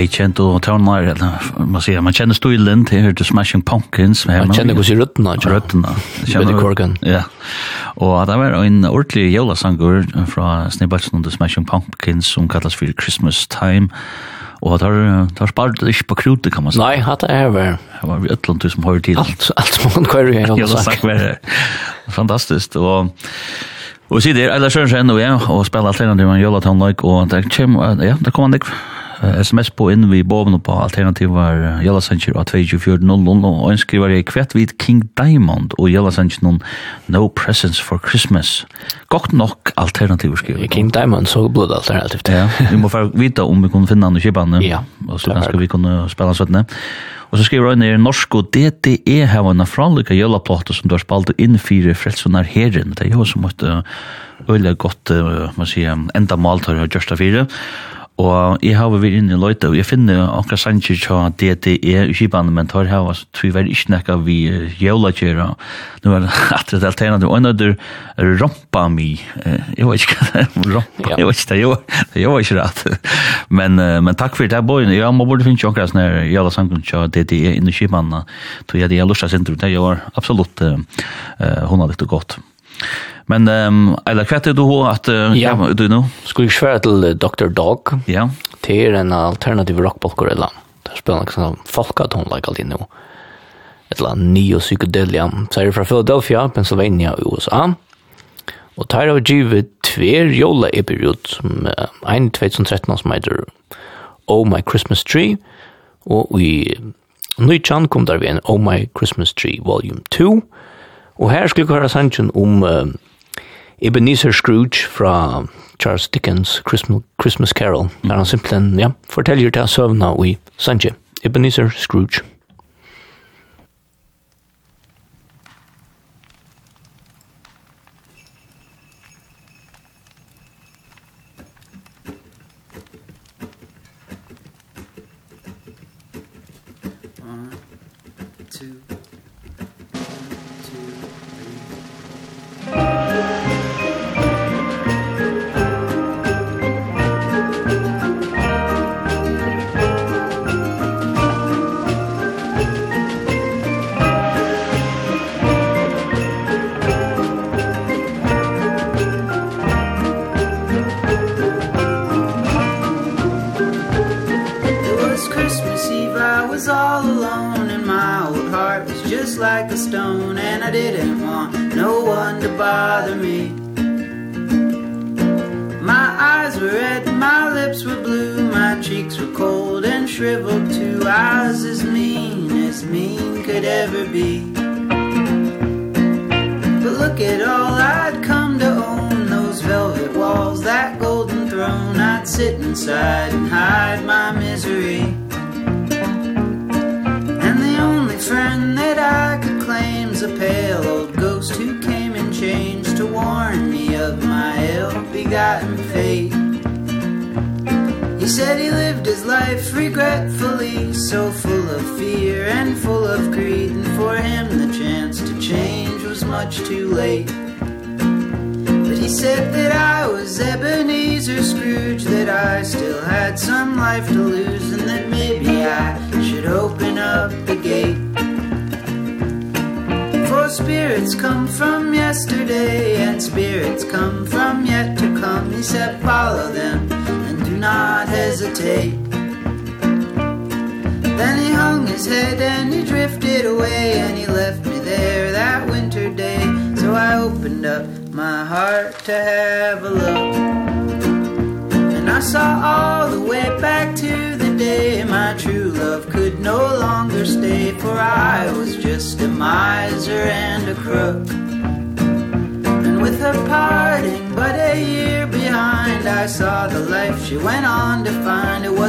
jeg kjente og tøvner, man sier, man kjenner stilen til, jeg hørte Smashing Pumpkins. Man kjenner hos i røttene, ikke? Røttene. Billy Corgan. Ja. Og det var en ordentlig jævlasanger fra snibbatsen og The Smashing Pumpkins som kallas for Christmas Time. Og det har spart ikke på krute kan man si. Nei, hatt er vel. Det var et eller som hører til. Alt, alt som man kører i hele sak. Fantastisk. Og Og sier det, Eilers Sørensen og jeg, og spiller alt det når man gjør at han løg, og det kommer, ja, det kommer han ikke sms på inn vi boven på alternativar Sanchez av 2400 og en skriver jeg kvett vid King Diamond og Jellasanger No Presents for Christmas. Godt nok alternativ skriver. King Diamond så blod alternativt. ja, vi må få vite om vi kunne finne han og. Ja, og så kanskje vi kunne spille han Og så skriver han i norsk og DTE har en franlika jølaplåte som du har spalt inn fire frelsunar herren. Det er jo som et øyelig godt, man sier, enda maltar har jeg gjørst av fire. Og jeg har vært inne i løyta, og jeg finner akkur sanger til DDE i Kibanen, men tar her, så tror jeg ikke nekka vi jævla Nå er det at det alternativ, og en av rompa mi, jeg vet ikke hva det rompa, jeg vet ikke det, jeg vet ikke rett. Men, men takk for det, boyen, jeg må borde finne akkur sånne jævla sanger til DDE inne i Kibanen, tror jeg det er lusta sindrum, det er absolutt uh, hundalikt og godt. Men um, eller hva er du at uh, ja. ja, du nå? Skulle jeg svære til Dr. Dog. Ja. Det er en alternativ rockbalker eller Det spiller noen sånn folkaton like alltid nå. Et eller annet neo psykedelia. Så er det fra Philadelphia, Pennsylvania i USA. Og tar av givet tver jola period som uh, en 2013 som heter Oh My Christmas Tree. Og i Nychan kom der vi en Oh My Christmas Tree Volume 2. Og her skulle vi høre sannsyn om uh, Ebenezer Scrooge fra Charles Dickens Christmas, Christmas Carol, mm. der han simpelthen ja, forteller til søvna i Sanche. Ebenezer Scrooge.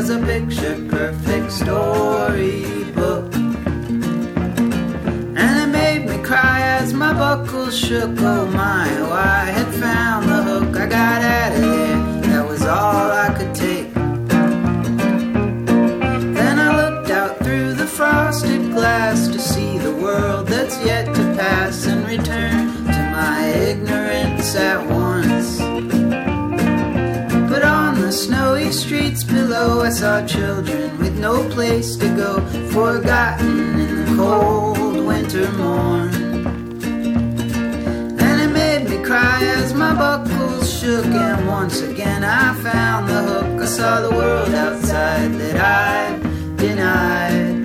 was a picture perfect story storybook And it made me cry as my buckles shook oh my children with no place to go. Forgotten in the cold winter morn. And it made me cry as my buckles shook. And once again I found the hook. I saw the world outside that I denied.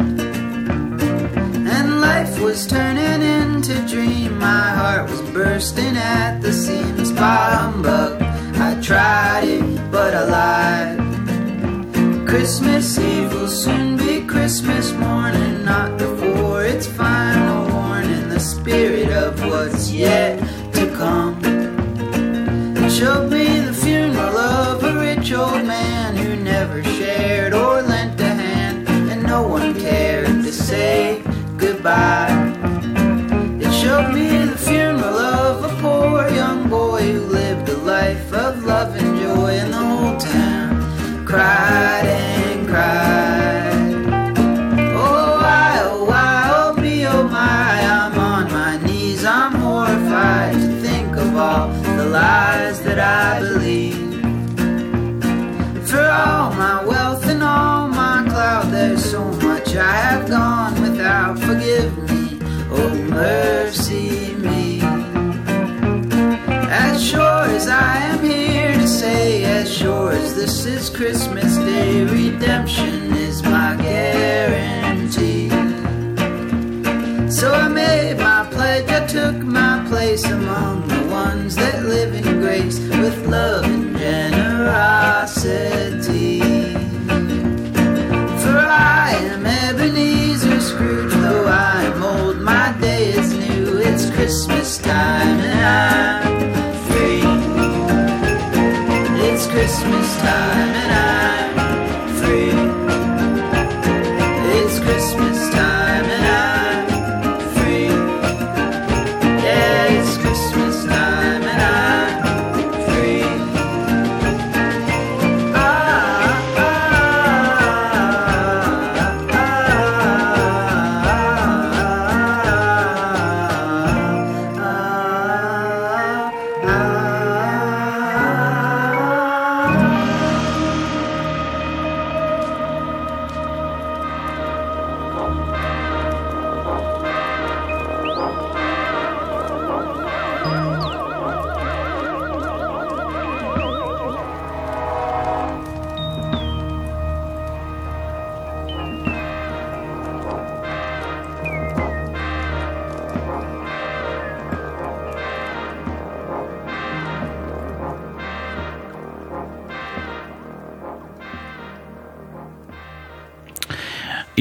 And life was turning into dream. My heart was bursting at the seams. By humbug I tried it but I lied. Christmas Eve will soon be Christmas morning Not before it's final warning. The spirit of what's yet all my wealth and all my cloud There's so much I have gone without. Forgive me, oh mercy me. As sure as I am here to say As sure as this is Christmas Day Redemption is my guarantee. So I made my pledge, I took my place among the ones that live in grace with love and generosity. Christmas time and I'm free It's Christmas time and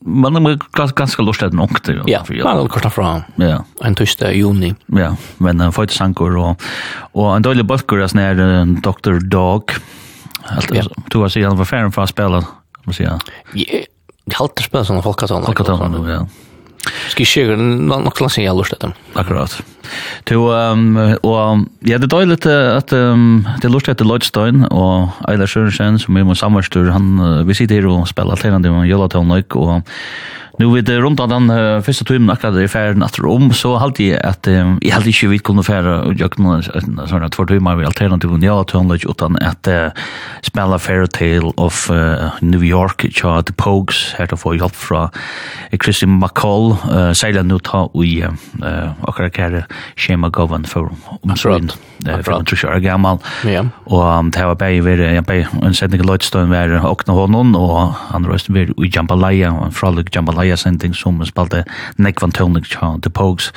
man er gans ganske lort etter nok til. Ja, man vill korta fra Ja. En tysta juni. Ja, men han får ikke sankor og, og en dålig bulkur as uh, Dr. Dog. Alt, ja. två år han var ferdig for å spille, må si Ja, Jeg har alltid spelat sånne folkatal. Folkatal, ja. Ska jag någon någon klass jag lust dem. Akkurat. To um och ja det dåligt att um det lust att Lloydstein och Eiler Sjönsen som är med sammarstur han uh, vi sitter och spelar till han det var Yellowtail Nick och Nu vid runt om den uh, första timmen akkurat i färden att om så halt jag att um, jag halt inte vid kunde färra och jag kunde såna två timmar vi alternativ och jag tog utan att uh, spela fairy Tale of uh, New York chat the Pogues här att få fra uh, Christian McCall uh, säger nu ta vi uh, akkurat här schema govan för om så från Trisha Gamal. Ja. Och det var bara vi jag bara en sändning låtstone var och någon och han röstade vi jambalaya och frolic jambalaya leia-sending som spalte nekvan tøvning tja The Pogues.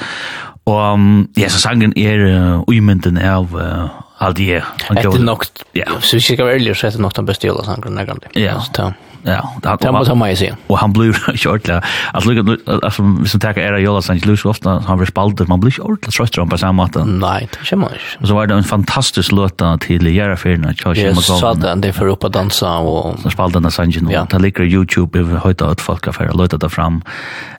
Og um, ja, så sangen er uh, uimynden av uh, Aldie. Etter nok, ja. så hvis jeg skal være ærlig, så etter nok den beste jula sangen, jeg. Ja, så Ja, det har kommit som mig sen. Och han blir short där. Att lucka alltså som tar era Jolas och Lucy ofta han blir spaltad man blir short så tror på samma sätt. Nej, det känner jag. Så var det en fantastisk låt till Jara Ferna Charles Michael. Ja, sa den det för upp att dansa och så spaltade den sangen och det ligger YouTube över höjda att folk har för låta det fram.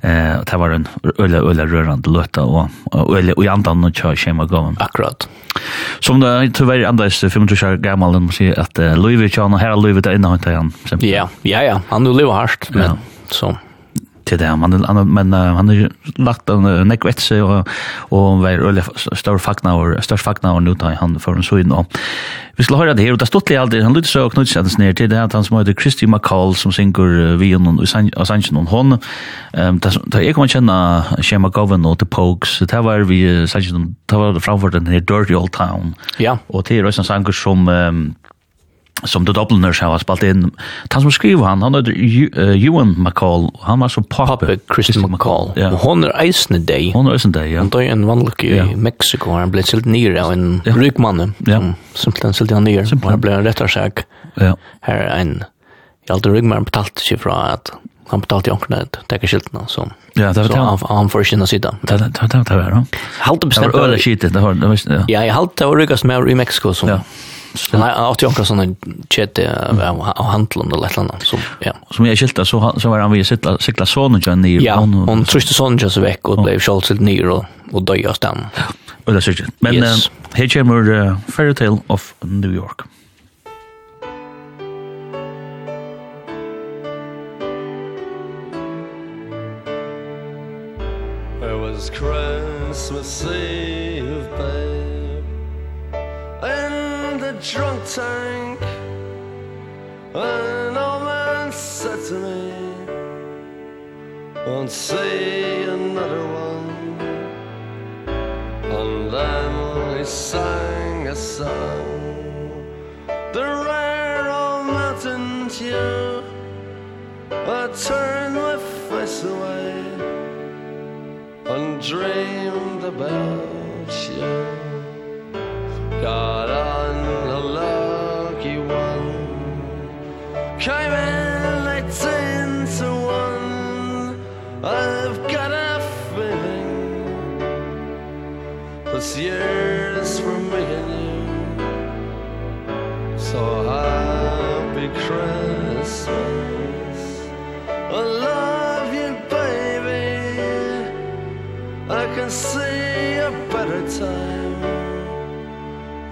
Eh det var en öle öle rörande låta och öle och andan och Charles Michael. Akkurat. Som det tyvärr andra 25 år gammal och säger att Louis Vuitton här Louis Vuitton innan han. Ja, Ja, ja, han har lever hardt, men ja. så. Till det han han men han har lagt en nekvetse og, och var öle stor fakna och störst fakna och nu tar han för en sån och vi skal höra det här och det stod det aldrig han lutade så knut sen ner till det att han som heter Christy McCall som synker vi och och Sanchez och hon. Ehm det där kom kommer kjenne Shema Govan og the Pogues, det var vi Sanchez det var framfor den her Dirty Old Town. Ja. Och det är også en sanger som som The Dubliners har spalt inn. Han som skriver han, han heter Ewan McCall, han var så pappe. Pappe Christy McCall. Ja. Og hon er eisende deg. Hon er eisende deg, ja. Han døg en vannlukke i ja. Mexico, han ble silt nyr av en ja. rykmann. Ja. Simpelthen silt han nyr. Simpelthen. Han ble en rettarsak. Ja. Her er en, i alt rykmann betalt seg fra at han betalte jo ankerne det, tekke skiltene, så, ja, det var, så han, han får ikke sida. Det var det, det var det, det var det, det var det, det var det, det var det, det var det, det var det, det var det, det var det, Nej, han åt ju också såna chatte av handeln eller ett annat så ja. Som jag skilta så så var han vid cykla cykla sonen och Neil. Ja, hon tryckte sonen just veck och blev skjald till Neil och dog just den. Och det syns. Men yes. uh, här kommer uh, Fairy Tale of New York. It was Christmas Eve drunk tank. An old man said to me Won't see another one. And then he sang a song. The rare old mountain dew. I turned my face away And dreamed about you. Got lucky one Came in eighteen to one I've got a feeling This year's for me and you So happy Christmas. I love you baby I can see a better time.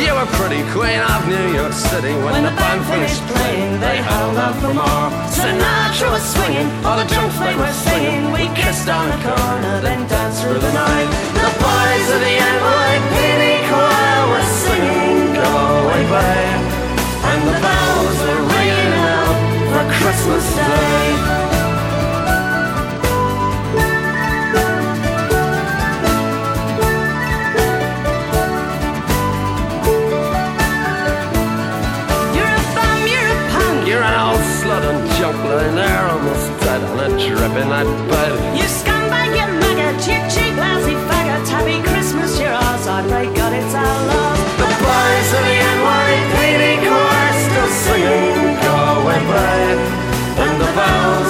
You were pretty queen of New York City. When, when the band finished playing They held out for more. Sinatra was swinging All the junk they were singing. We kissed on the corner Then danced through the night. The boys of the NYPD choir Were singing Go away babe. And the bells were ringing out For Christmas Day. dripping that bud. You scumbag, you maggot, cheap, cheap, lousy faggot Happy Christmas, you're ours, I pray God, it's our love. The boys of the NYPD chorus Still singing, go and play And the bells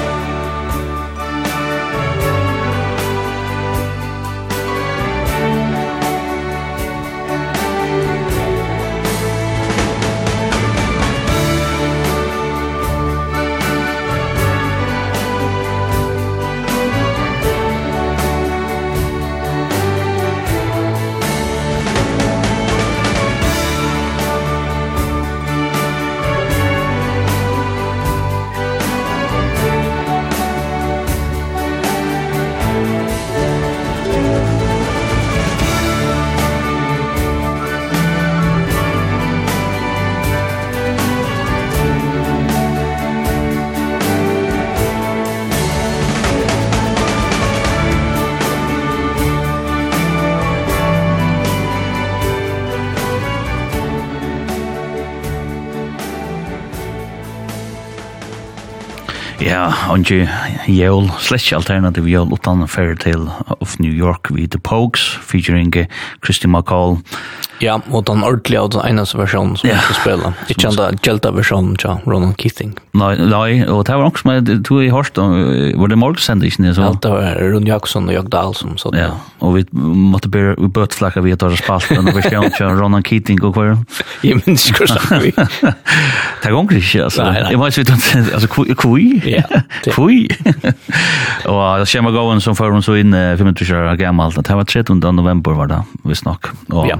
Ja, ongi jævl, slett ikke alternativ jævl utan Fairytale of New York vi The Pogues, featuring Christy McCall, Ja, og den ordentlige og den eneste versjonen som ja. vi skal spille. Ikke den Gelta-versjonen til Ronan Keating. Nei, nei, og det var også med, du i Horst, var det morgensende ikke nye så? Ja, det var Ron Jakobsen og Jörg Dahl som Så ja, og vi måtte bære vi bøtflakka vi at det spalt den versjonen til Ronan Keating og hver. Jeg minns ikke hva sagt vi. Det er gonger ikke, altså. Nei, nei. Jeg må ikke, vite, altså, kui? Ja. Kui? Og det kommer gåen som før hun så inn 25 år gammalt. Det var 13. november var det, visst nok. Og, ja.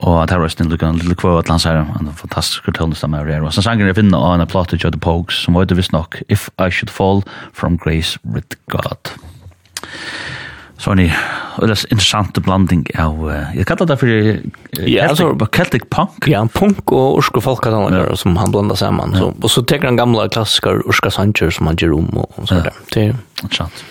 Og at her røsten lukka en lille kvøy atlan her, en fantastisk tøvnest av meg her. Og så sanger jeg finner av en plate til The Pogues, som var det visst nok, If I Should Fall from Grace with God. Så ni, det er interessant blanding av, uh, jeg kallar det for uh, ja, altså, Celtic punk. Ja, punk og urske folkataner ja. som han blandar saman. Ja. Så, og så teker han gamla klassiker urska sanger som han gjør om og, og sånt det er Interessant.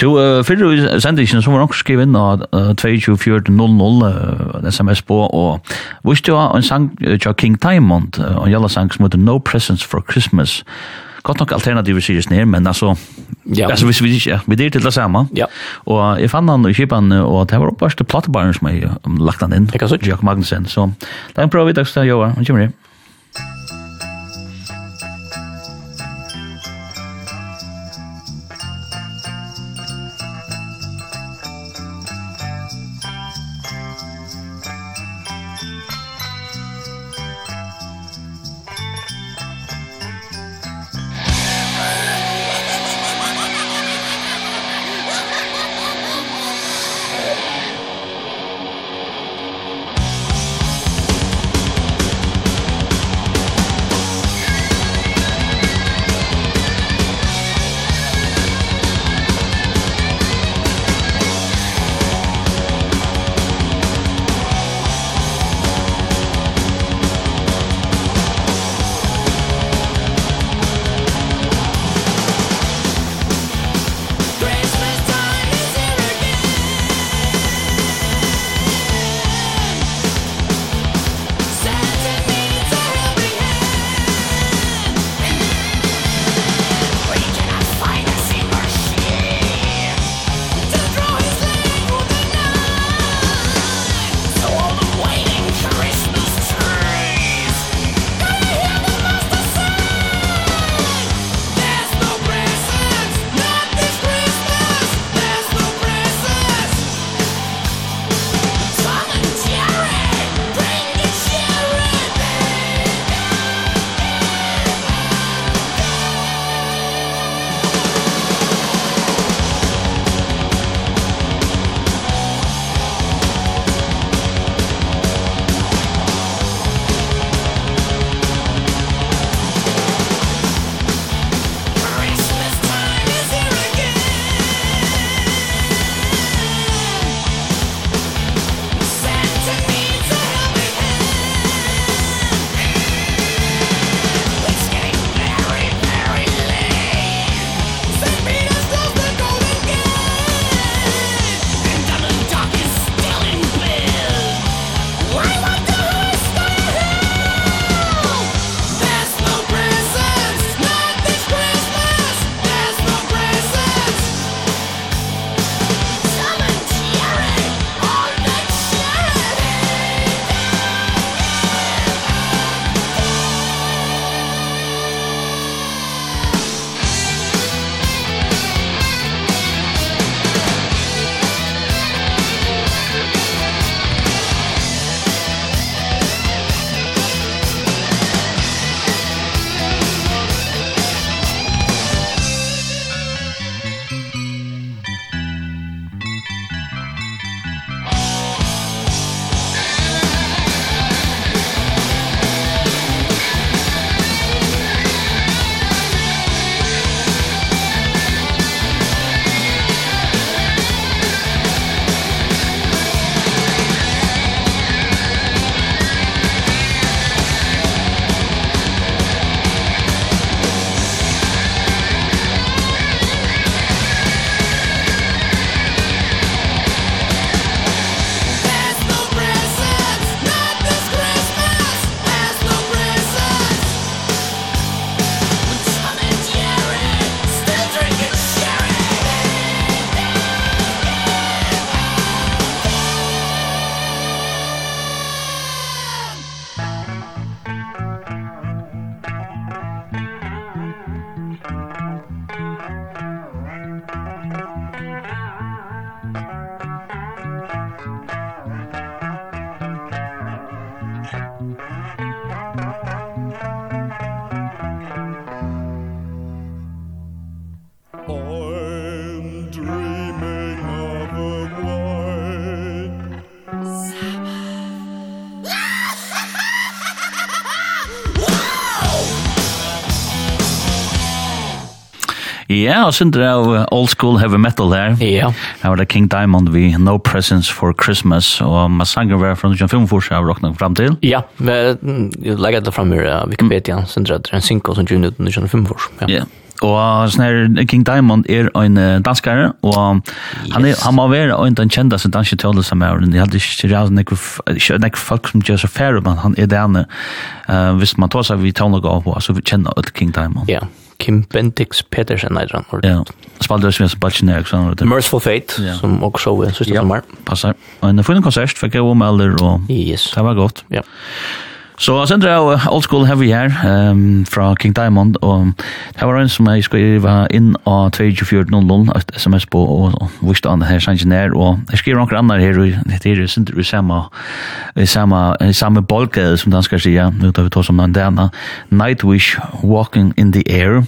Du, uh, fyrir sendingen som var nok skriv inn av uh, 22.00 uh, sms på, og visste jo en sang uh, King Diamond, uh, en jalla sang som heter No Presents for Christmas, godt nok alternativer sies ned, men altså, ja. altså hvis vi ikke, ja, vi er til det samme. Ja. Og jeg fann han i kipan, og det var oppvarste platebaren som jeg lagt han inn, Jakob Magnussen. Så det er en prøve i dag, så jeg gjør, han kommer her. Ja, og sindre av old school heavy metal der. Ja. Her var det King Diamond vi No Presents for Christmas, og man sanger var fra 1945 av rockna fram til. Ja, men jeg legger det fram i Wikipedia, sindre at det er en single som 1945. Ja. Og sånn her, King Diamond er en danskare, og han, er, han må være en den kjendaste danske tjålet som er, jeg hadde ikke rævd nekker folk som gjør så færre, men han er det ene, uh, hvis man tar seg vi tjålet av, så vi kjenner alle King Diamond. Ja, Kim Bendix Petersen heter han. Ja, spalte det som er Balchen Eriksson. ikke sant? Merciful Fate, ja. som også så er siste sommer. Ja, passer. Og en fin konsert, fikk jeg om alder, og yes. det var godt. Ja. Så jeg sender av Old School Heavy her um, fra King Diamond, og det var en som jeg skrev inn av 2400, et sms på, og, og viste han det her sannsyn sannsjoner, og jeg skriver noen andre her, og det er sender vi samme, i samme, i samme bolkede, som danskar sier, nå tar vi ta som den denne, Nightwish Walking in the Air,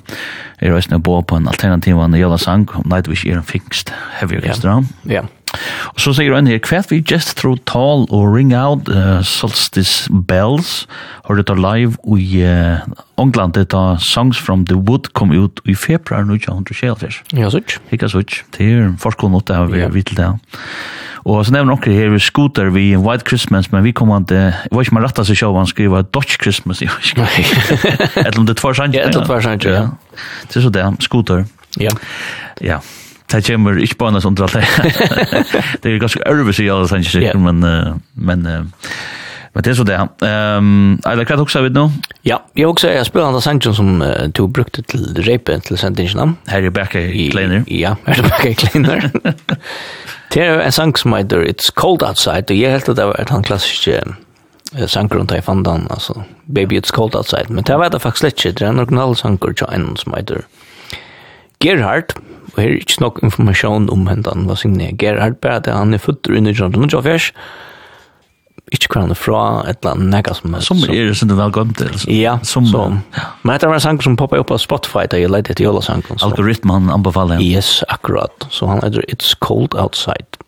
er også på på en alternativ av en jævla sang, Nightwish er en fingst heavy orkestra. Ja, yeah. ja. Yeah. Og så sier han her, kvært vi just through tall og ring out uh, solstice bells, har det live i uh, England, det songs from the wood kom ut i februar 1924. Ja, sånn. Ikke sutt. Det er forskående mot det vi yeah. vet til det. Og så nevner dere her, vi scooter vi White Christmas, men vi kommer til, jeg vet ikke om man rettet seg selv, han skriver Dutch Christmas, jeg vet ikke. Eller om det er tvær sant. Ja, det er tvær sant, ja. Det er så det, scooter. Ja. Ja. Det kommer ikke bare noe sånt alt det. Det er ganske ærvis i alle sannsyn, yeah. men, men, men det er så det. Um, Eila, hva er det også vidt nå? Ja, jeg også er spiller av sannsyn som uh, du brukte til reipen til sendingen. Her er Becker Kleiner. Ja, her er Becker Kleiner. Det er en sang som heter It's Cold Outside, og jeg helt at det var et han klassiske sanger rundt jeg fant fandan, altså Baby It's Cold Outside, men det var det faktisk litt, det er en original sanger til en som heter Gerhard, og her er ikke nok informasjon om henne, han var signet Gerhard, bare at han er føtter i 1924, ikke hva han er fra, et eller annet nega som helst. Sommer er det som du vel gømt til. Ja, som, så, men dette var en sang som poppet opp av Spotify da jeg leide etter jolasangen. Algoritmen anbefaler han. Yes, akkurat. Så han heter It's Cold Outside.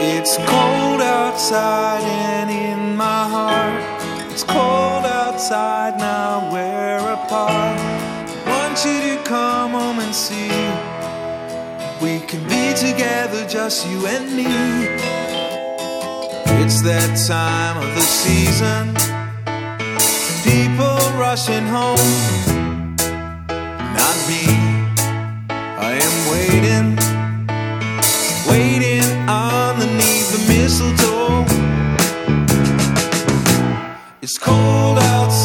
It's cold outside and in my heart It's cold outside now where want you to come home and see. We can be together just you and me. It's that time of the season. People rushing home. Not me. I am waiting. Waiting underneath the mistletoe. It's cold outside.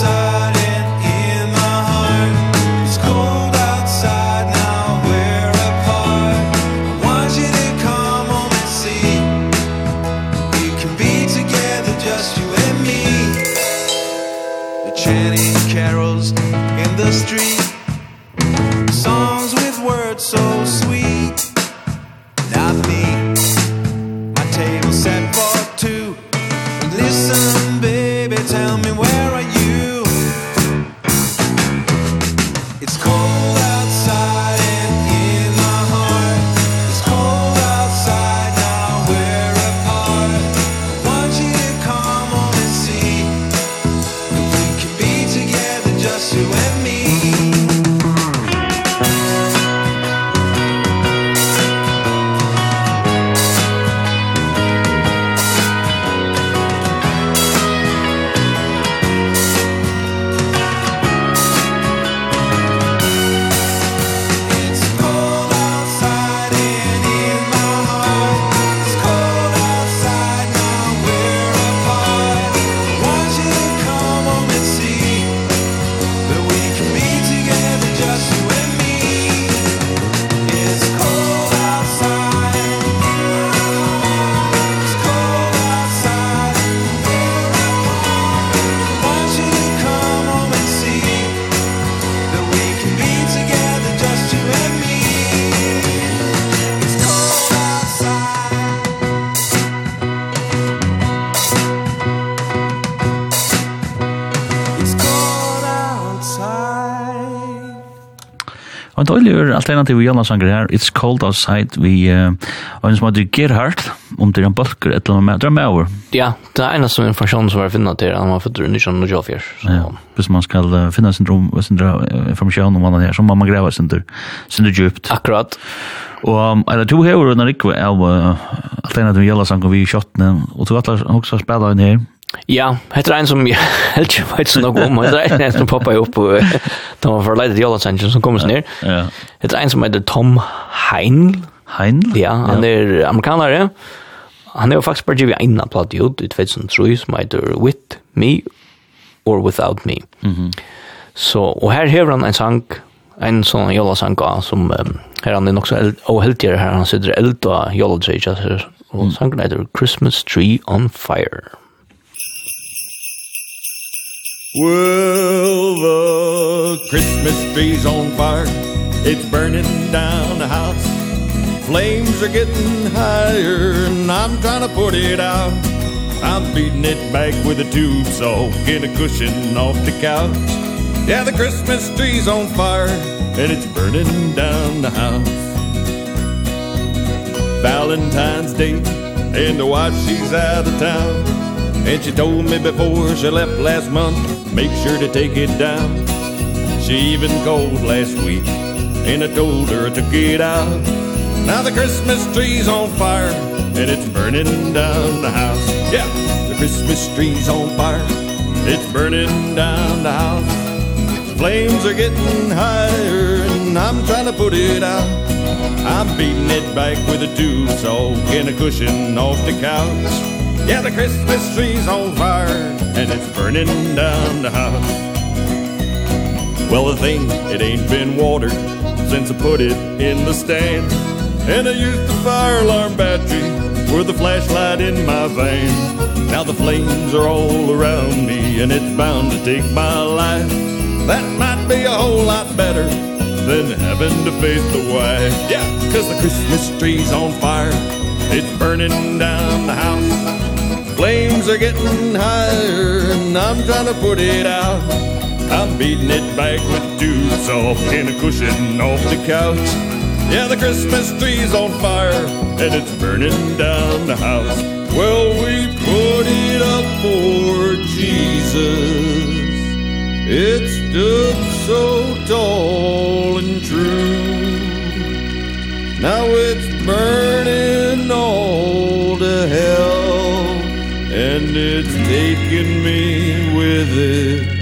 alternativ Jonna Sanger her, It's Cold Outside, vi uh, har en som heter Gerhard, om det er en bølger, et eller annet, med. over. Ja, det er en som informasjonen som er finnet til, han var født rundt i Sjøen og Jofjer. Ja, hvis man skal uh, finne sin rom, sin informasjon om hva det er, så må man greve sin sin djupt. Akkurat. Og um, er det to hever under en rikve av uh, alternativ Sanger vi i kjøttene, og to atler også spiller inn her, Ja, heter en som jag helt ikke vet så noe om. heter är en som poppar opp og de var förlägget i Los Angeles som kommer ner. Ja. Heter en som heter Tom Heinl. Heinl? Ja, han er amerikanare. Han er jo faktisk bare givet en platt ut i 2003 som heter With Me or Without Me. Mm -hmm. Så, og her har han en sang, en sån jolasang som um, her han er nok så oheldigere her, Han sitter eld och jolatsäger. og sangen heter Christmas Tree on Fire. Well, the Christmas tree's on fire. It's burning down the house. Flames are getting higher And I'm trying to put it out. I'm beating it back with a tube saw Get a cushion off the couch. Yeah, the Christmas tree's on fire And it's burning down the house. Valentine's Day And the wife, she's out of town. And she told me before she left last month Make sure to take it down. She even called last week And I told her to get out. Now the Christmas tree's on fire And it's burning down the house. Yeah, the Christmas tree's on fire It's burning down the house. Flames are getting higher And I'm trying to put it out. I'm beating it back with a tube saw And a cushion off the couch. Yeah, the Christmas tree's on fire And it's burning down the house. Well, the thing, it ain't been watered Since I put it in the stand. And I used the fire alarm battery With the flashlight in my van Now the flames are all around me And it's bound to take my life. That might be a whole lot better Than having to face the wife Yeah, cause the Christmas tree's on fire It's burning down the house. Flames are getting higher and I'm trying to put it out. I'm beating it back with dudes off in a cushion off the couch. Yeah, the Christmas tree's on fire and it's burning down the house. Well, we put it up for Jesus. It stood so tall and true. Now it's burning all to hell and it's taken me with it.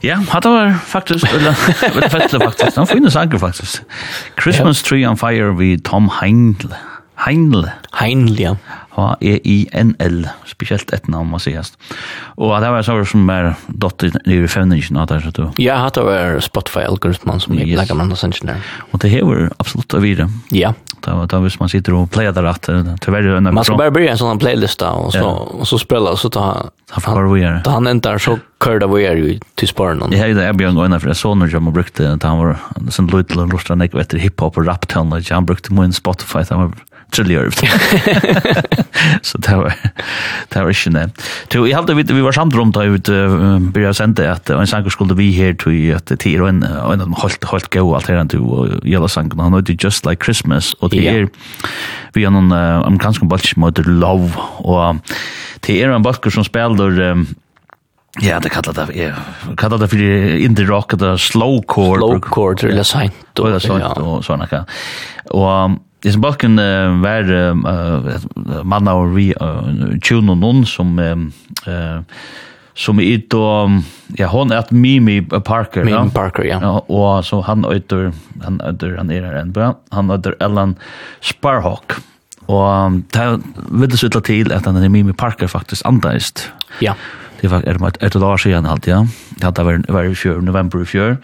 Ja, hatta var faktisk, eller vet faktiskt faktiskt. Han finns anker faktiskt. Christmas Tree on Fire vi Tom Heindl. Heinl. Heinl, ja. H-E-I-N-L, spesielt et navn, må sies. Og det var så som er dotter nere i fevningen, at det er så du. Ja, det var Spotify-algoritmen som jeg legger med oss ingeniør. Og det hever absolutt å vire. Ja. Da, da hvis man sitter og pleier det rett, tyvärr. Man skal bare bli en sånn playlist da, og så, ja. og så spiller, så ta, ta, han, ta han enda så kör det vi var ju till spåren. Jag hade Abby och for jeg så när jag brukte da han var sånn sån lite lustra neck vet hiphop og rap till han brukte min Spotify han var trilliard. så det var det var ikke det. Så jeg halte vi, vi var samt rundt da ut uh, byrja sende at en sanger skulle vi her til at det er en en av holdt, holdt gau alternativ og gjelda sangen. Han heter Just Like Christmas og det er vi har noen uh, amerikanske balk som heter Love og det er en balk som spiller um, Ja, det kallar det. Ja, kallar det för indie rock, det slowcore. Slowcore, det är sant. Det är sant och såna kan. Och Det som balken uh, var uh, manna og vi uh, tjun og noen som uh, som er ut og ja, hon er Mimi Parker. Mimi ja? Parker, ja. ja. Og så han øyder, han øyder, han er her bra, han øyder Ellen Sparhawk. Og det vil det slutte til at han er Mimi Parker faktisk andeist. Ja. Det var er et, et år siden alt, ja. Det hadde vært, var i fjør, november i fjør.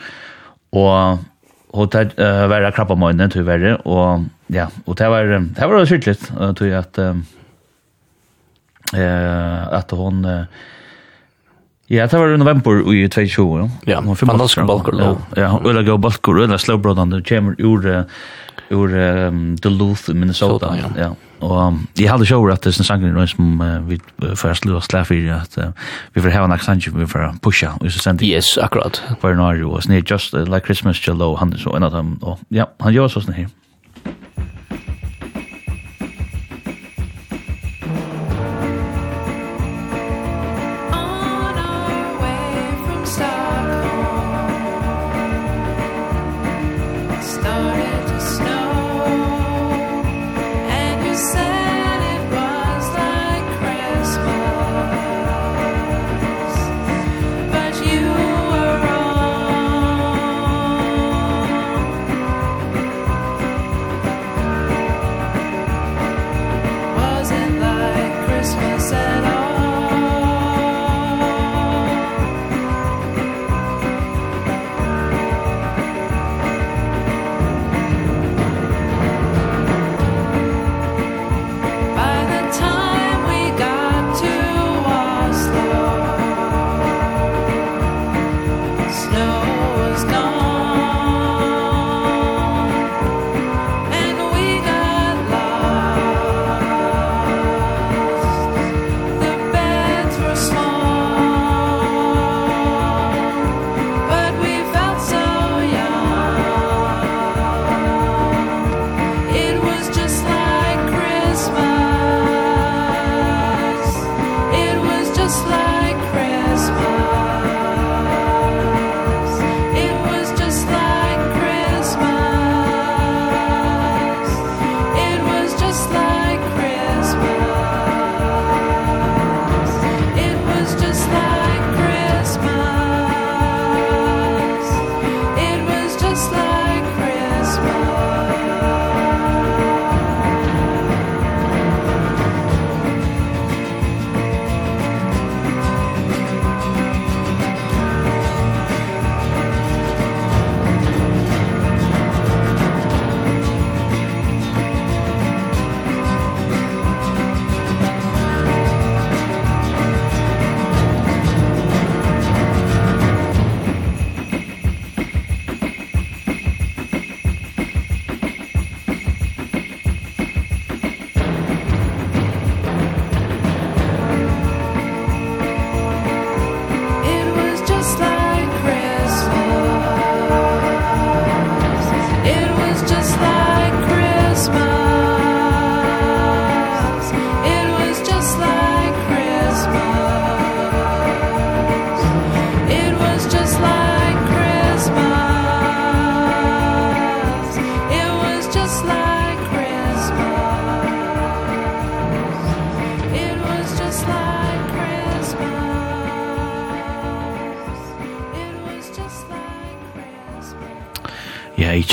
Og hun uh, var krabba til tyverre, og ja, og det var, det var skyldigt, tror jeg, at, eh, at hon, Ja, det var i november i 2020, ja. Ja, fantastisk balkor, ja. Ja, øyla gå balkor, øyla slåbrådan, det kommer ur, ur um, Duluth, Minnesota, Soda, ja. ja. Og um, jeg hadde sjåur at det er sangen er som uh, vi får slå oss slæf i, at uh, vi får heva en aksang, vi får pusha, og så sender Yes, akkurat. Bare nari, og sånn just uh, like Christmas, Jello, han er så en av dem, og ja, han gjør så sånn her.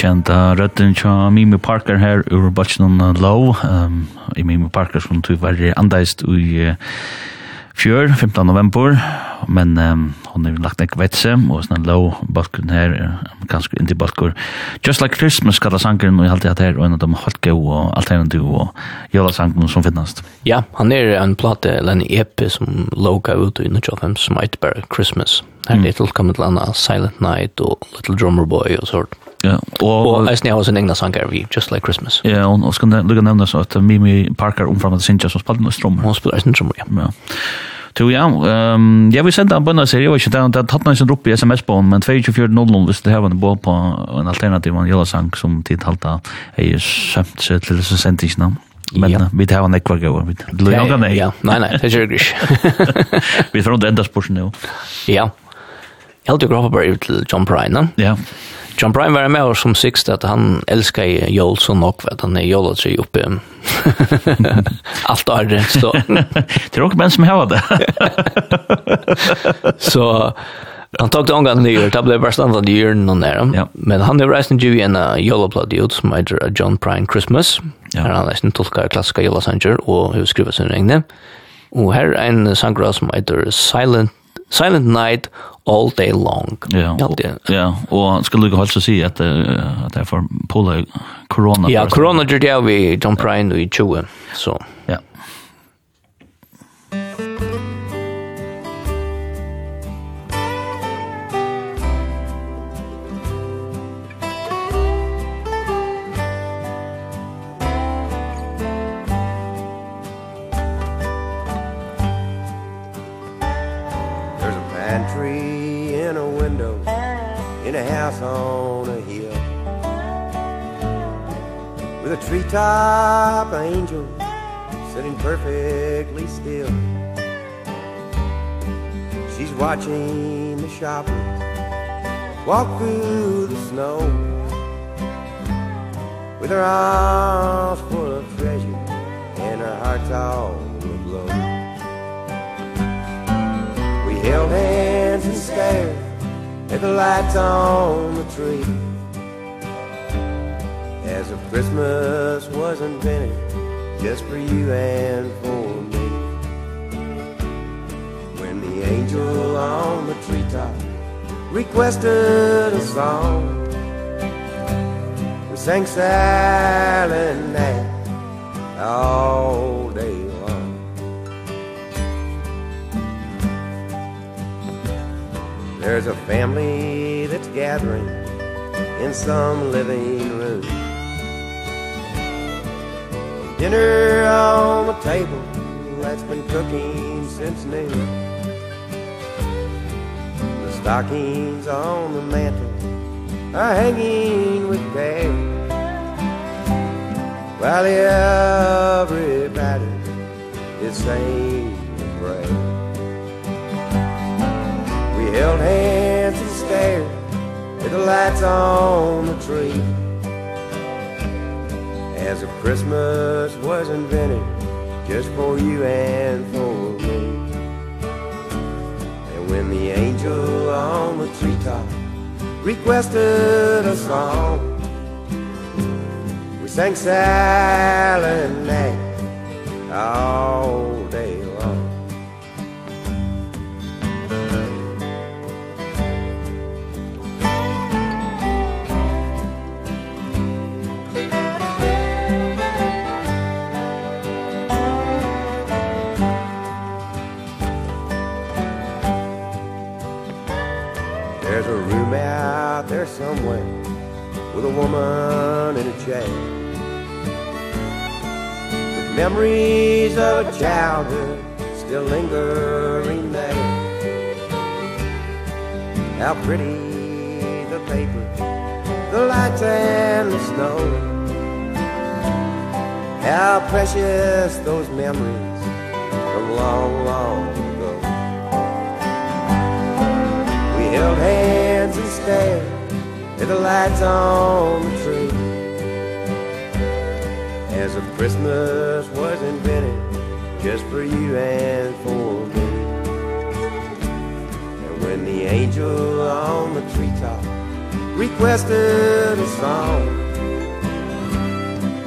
kjenta røtten tja Mimi Parker her ur Bachelon Low. Um, I Mimi Parker som tog var andeist i fjør, 15. november, men um, hon har lagt nek vetse, og sånn low balkon her, ganske indi balkon. Just Like Christmas kallar sangren, og jeg halte at her, og en av dem holdt gau og alternativ og jola sangren som finnast. Ja, han er en plate, eller en EP som low gav ut i 1925, som heit bare Christmas. Här Little tolkar med landa Silent Night och Little Drummer Boy och sånt. Ja, Og och Ice Now sin egna sånger vi just like Christmas. Ja, og, och ska lugga nämna så att Mimi Parker om från Sinja som spelar några trummor. Hon spelar sin trummor. Ja. Så ja, ehm ja vi sända en bönna serie och inte det har man i SMS på men 2400 visst det här var en bo på en alternativ en jävla sank som tid halta ei ju sömt til till så sent inte Men vi tar en ekvar gåa. Vi lukar nei. Ja, nei, nei, det er jo ikke. Vi får ikke enda spørsmål nå. Ja, helt jo grava bare ut til John Prine. no? Ja. John Prine var med oss som sikst at han elskar jól så nok, vet han er jolatri oppe. Alt er det Så. det er også menn som har det. så han tog det omgang nye, det ble bare standard i hjørnen noen nære. Ja. Men han er reisende ju i en jolablad ut som heter John Prine Christmas. Ja. Her han reisende tolkar klassiska jolasanger og hun skriver sin regne. Og her er en sangra som heter Silent Silent Night all day long. Ja, ja. og skal lukka holdt så si at, at det er for Pola Corona. Ja, Corona gjør det vi John Prine i 20, så. Ja. like an angel Sitting perfectly still. She's watching the shoppers Walk through the snow With her arms full of treasure And her heart's all aglow. We held hands and stared At the lights on the tree. As if Christmas was invented Just for you and for me. When the angel on the treetop Requested a song We sang silent night All day long. There's a family that's gathering In some living room. Dinner on the table That's been cooking since noon The stockings on the mantel Are hanging with care While everybody Is saying and praying We held hands and stared At the lights on the tree as if Christmas was invented just for you and for me. And when the angel on the treetop requested a song We sang silent night all some way with a woman in a chair. With memories of childhood still lingering there. How pretty the paper the lights and the snow. How precious those memories from long, long ago. We held hands and stared and the lights on the tree. As if Christmas was invented just for you and for me. And when the angel on the treetop requested a song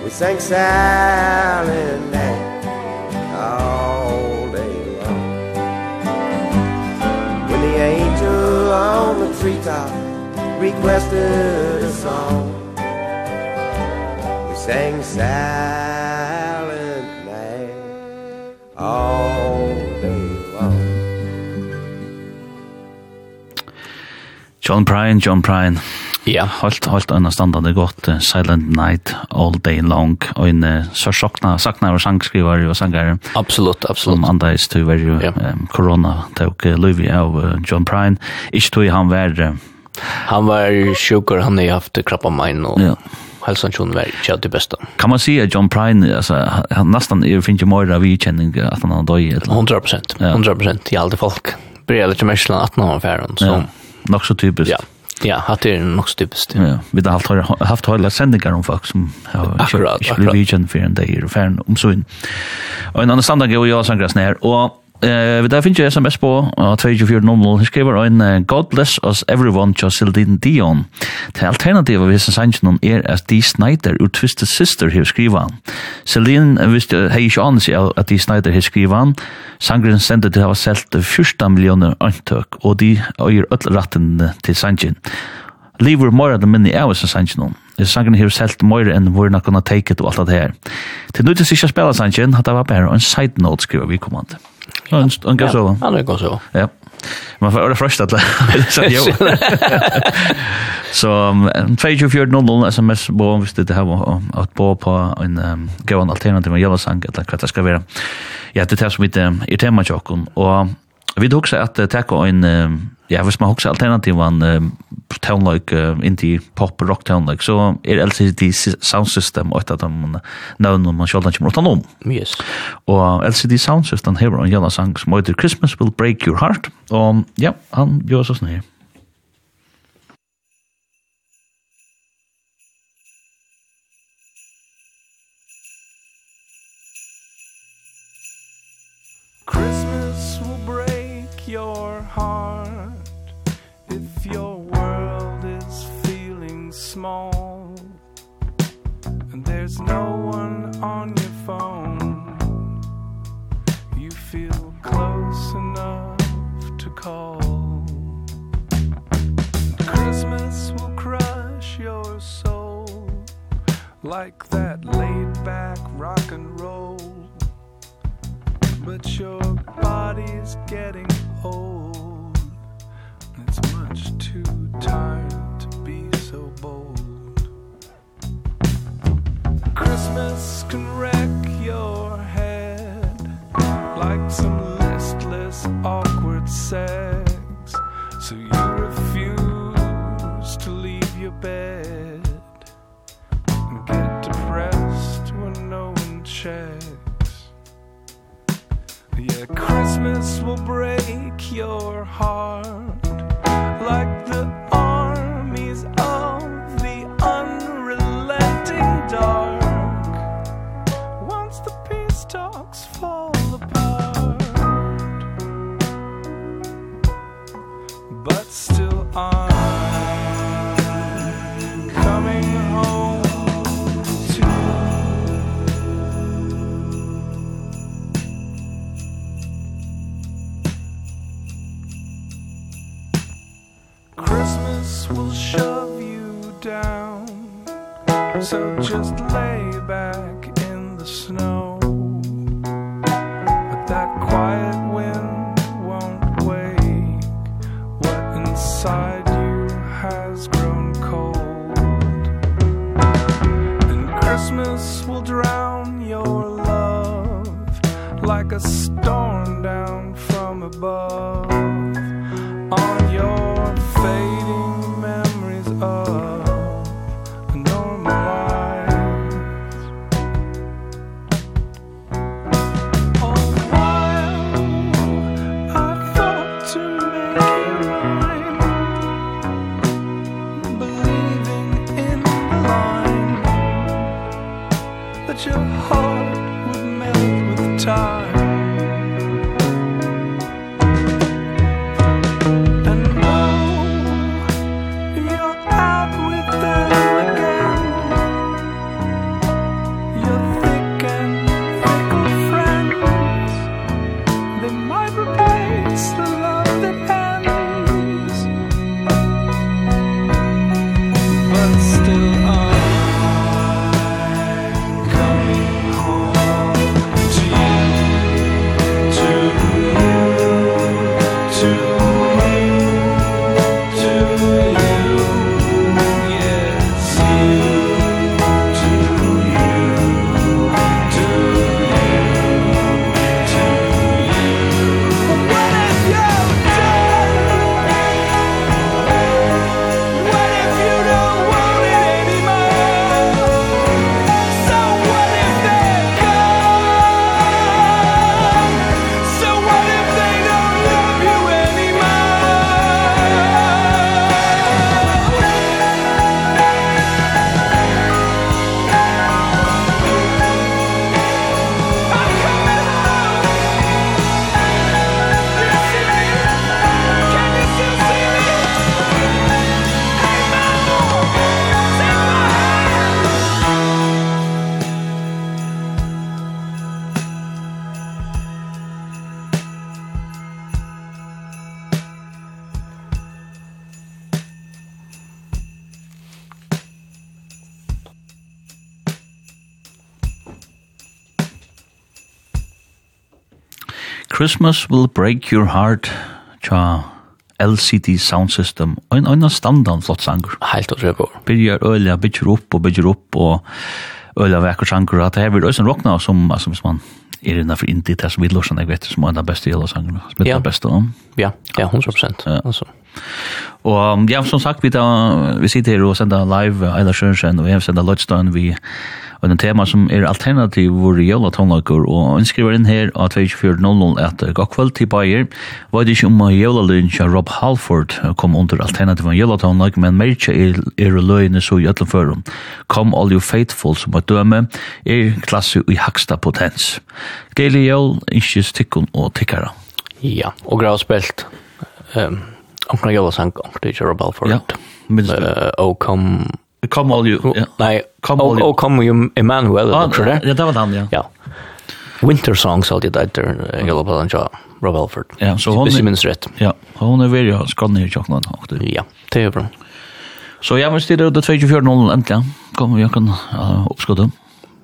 We sang silent night all day long. When the angel on the treetop requested a song We sang silent night all day long John Prine, John Prine Ja, yeah. halt halt anna standande gott uh, Silent Night All Day Long og en uh, så sakna sakna og sangskrivar og sangar. Absolutt, absolutt. Som anda is to very yeah. um, corona tok uh, Louis av uh, John Prine. Ikkje tog han vær Han var sjukur, han har haft krabba mein og ja. hälsan tjon var ikke det bästa. Kan man säga John Prine, alltså, han nästan är finns ju mer av ikänning att han har döj. 100 procent, 100 procent i alle folk. Börjar litt märslan at han har färden. Så. Ja. Nog så typiskt. Ja. Ja, hatt er nok så typiskt. Ja. ja, vi har haft, haft høyla sendingar om folk som har akkurat, akkurat. vi kjent for en dag i ferden om søyn. Og en annan standard er jo jeg sangrasne her, og Eh, vi där finns ju SMS på uh, 2400. Han skriver en uh, God bless us everyone just Celine Dion. Det alternativa vi sen sanns er at Dee Snyder ur Twisted Sister har här han. Celine visste hei ikke anes annars at Dee Snyder har här han. Sangren sendte til å ha selt 14 millioner antøk, og de øyer öll ratten til sangen. Lever more than many hours of sangen. Det sangen har selt more än we're not kunde ta det och allt det här. Til nu det sista spelar sangen hade var bare en side note skriver vi kommande. Ja, Han han går så. Han går så. Ja. Man får ordra först att så jo. Så en page of your normal SMS bo om visst det har att bo på en gå en alternativ jag sang eller vad det ska vara. Ja, det här som mitt är tema chocken och vi dock så att ta en um, ja, hvis man husker alternativan uh, townlike, uh, indie pop rock townlike, så er LCD Sound System og et av de nøvnene man sjølv kommer utan om. Yes. Og LCD Sound System hever en Yellow sang som heter Christmas Will Break Your Heart, og ja, han gjør så sånn her. Christmas will break your heart like that laid back rock and roll. But your body's getting old. It's much too tired to be so bold. Christmas can wreck your head Like some listless awkward sex. So you refuse to leave your bed. checks. Yeah, Christmas will break your heart Like the So just lay back in the snow. But that quiet wind won't wake What inside you has grown cold. And Christmas will drown your love Like a storm down from above. Christmas Will Break Your Heart, tja, LCD Sound System, og en annan standard flott sanger. Helt å trøyga. Byrjar øyla, byrjar opp og byrjar opp, og øyla vekker sanger, at det her vil øysen råkna som, altså, hvis man er innenfor indie, det er som vi lorsan, jeg vet, som er den beste i. Som er den beste, ja. Ja, 100% ja. altså. Og ja, som sagt, vi, da, vi sitter her og sender live Eila Sjørensen, og jeg sender Lodstein, vi og en tema som er alternativ vår jøla tonlager, og han skriver inn her av 24.00 at god kveld til Bayer, var det ikke om jøla løgn til Rob Halford kom under alternativ av jøla tonlager, men mer ikke er, er så i øtlen førum. Come all you faithful som er døme, er klasse i haksta potens. Geili jøl, ikke stikken og tikkara. Ja, og gravspelt. Um, Omkring jævla sang, omkring ikke Rob Halford. Ja, minst. Uh, og kom Come all you. Ja. Nej, kom all you. Oh, come you Emmanuel. Ah, ja, det var han, ja. Ja. Winter Songs alltid där där jag på den jag Rob Alford. Ja, så hon är minst rätt. Ja, hon är väl ska ner i chokladen också. Ja, det är bra. Så jag måste det 24.00 äntligen. Kommer jag kan uh, uppskjuta.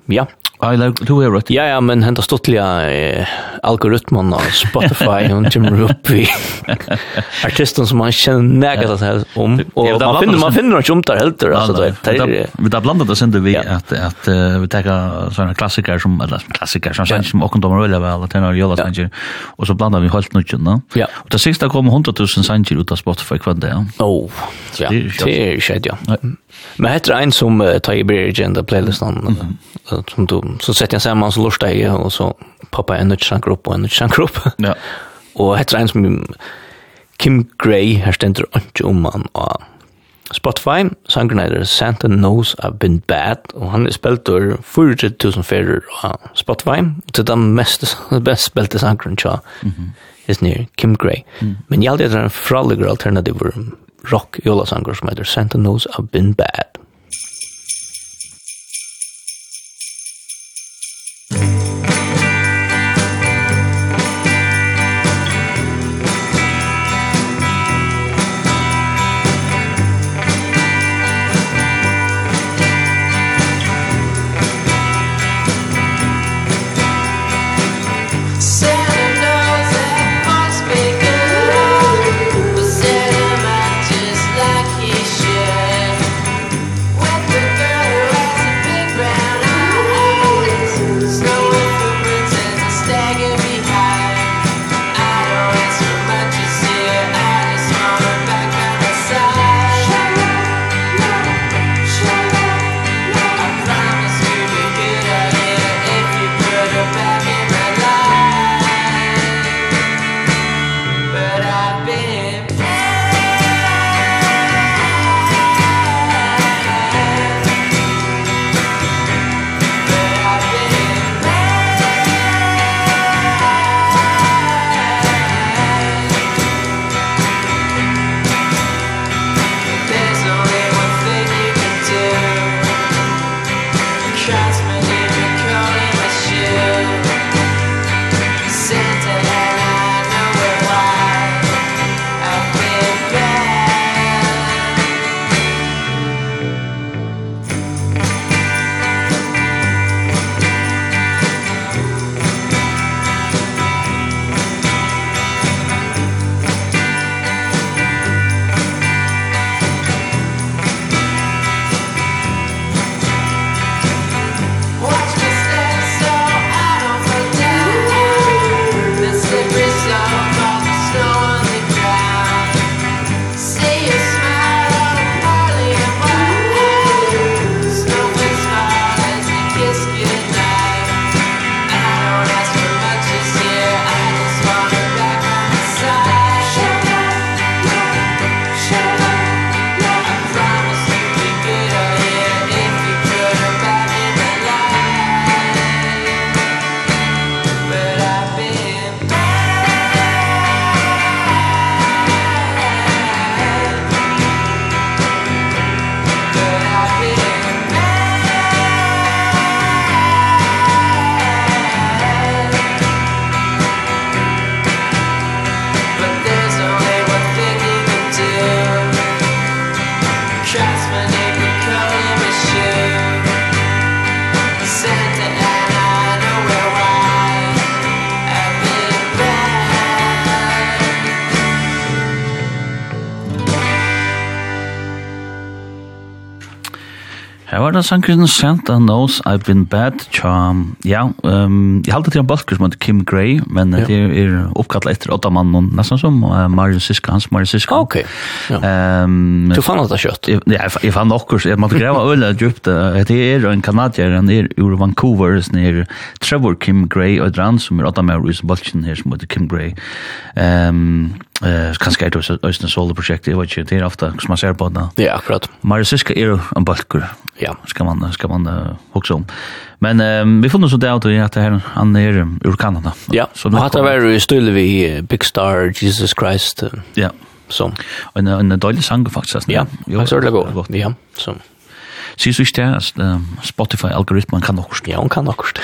Ja. Ja, eller du är rätt. Ja, ja, men hända stottliga eh, algoritmen av Spotify och kommer upp i artisten som man känner nägat att här om. Och man finner, man finner inte om där helt. Alltså, det är, vi där blandat oss ändå vi att, att vi tar såna klassiker som, eller klassiker som sen som också de rullar väl, att den har jolla sanger. Och så blandar vi helt nödvändigt. då. Ja. Och det sista kommer 100 000 sanger ut av Spotify kvar det. Åh, ja. Det är ju skett, ja. Men heter en som uh, tar i blir i den playlisten mm. uh, som du, så sätter jag samman så lörsta jag och så pappa en nytt sjanker og och en nytt sjanker. Ja. och heter en som Kim Gray, här ständer inte om man och Spotify, sangren er Santa Knows I've Been Bad, og han er spilt over 40.000 fyrir av Spotify, og til den mest, best spilte sangren tja, mm -hmm. is near Kim Gray. Mm. Men jeg aldri er en fralegger alternativ rock jolasanger som heter Santa Knows I've Been Bad. var sangren Santa Knows I've Been Bad Charm. Ja, um, jeg halte til en balker som heter Kim Gray, men ja. det er oppkallet etter åtta mannen, nesten som uh, Marion Siska, hans Marion Siska. Ok, ja. Um, du fann alt det kjøtt? Ja, jeg, jeg fann okkur, jeg måtte greva øyla djupt, det er en kanadier, han er ur Vancouver, han er Trevor Kim Gray, og Dran som er åtta med i balken her som heter Kim Gray. Um, Eh, kanskje er det også Øystein Solde-prosjektet, jeg vet ikke, det er ofte som man ser på det. Ja, akkurat. Marisiska er jo en balkur, ja. skal man, skal man uh, hukse om. Men um, vi funnet så det av det at det her, han er ur Kanada. Ja, så nu hatt det vært i stille vi Big Star, Jesus Christ. Ja. Så. En, en dårlig sang faktisk. Ja, jo, faktisk er det godt. Ja, så. Sier du ikke det, at Spotify-algoritmen kan nokkurst? Ja, hun kan nokkurst.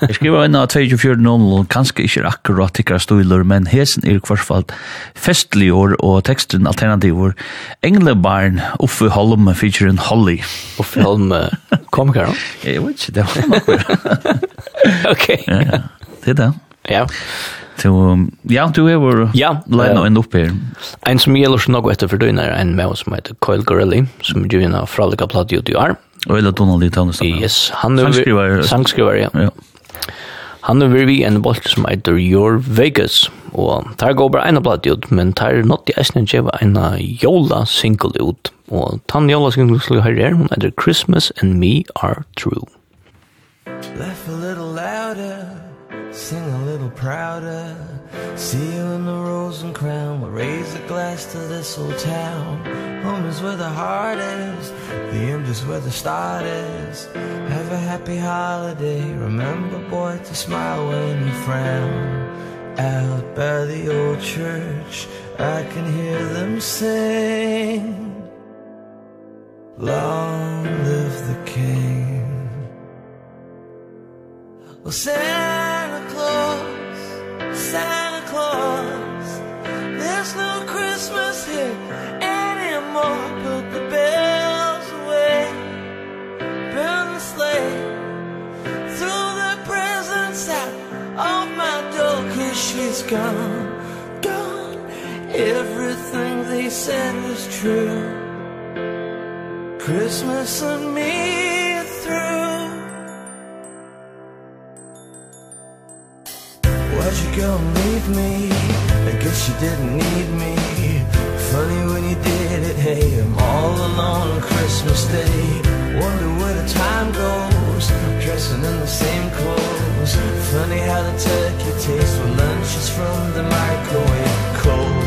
Jeg skriver inn av 24.00, kanskje ikke akkurat tikkere stoler, men hesen er kvarsfalt festlig år og teksten alternativår. Englebarn, Uffe Holm, featuring Holly. Uffe Holm, komiker, no? Jeg vet ikke, det var nokkur. Ok. Ja, det er det. Ja. Så ja, du er vår ja, lejna ända upp her. En som gjelder så noe etter for døgn er en med oss som heter Coil Gorelli, som ju är av fralika platt i UTR. Og eller Donald i Tannestad. Yes, han er sangskriver. Sangskriver, ja. ja. Han er vi en bolt som heter Your Vegas. og der går bare en platt ut, men der er nått i Essen Gjeva en jola single ut. og tann jola single skulle ha här, hun heter Christmas and Me Are True. Laugh a little louder sing a little prouder see you in the rose and crown. We'll raise a glass to this old town. Home is where the heart is the end is where the start is. Have a happy holiday. Remember boy to smile when you frown. Out by the old church I can hear them sing. Long live the king. Well, sing. Santa Claus There's no Christmas here anymore. Put the bells away. Burn the sleigh. Throw the presents out of my door Cause she's gone, gone. Everything they said was true. Christmas and me through. Why'd you go and leave me? I guess you didn't need me. Funny when you did it, hey I'm all alone on Christmas Day. Wonder where the time goes Dressing in the same clothes. Funny how the turkey tastes When lunch is from the microwave. Cold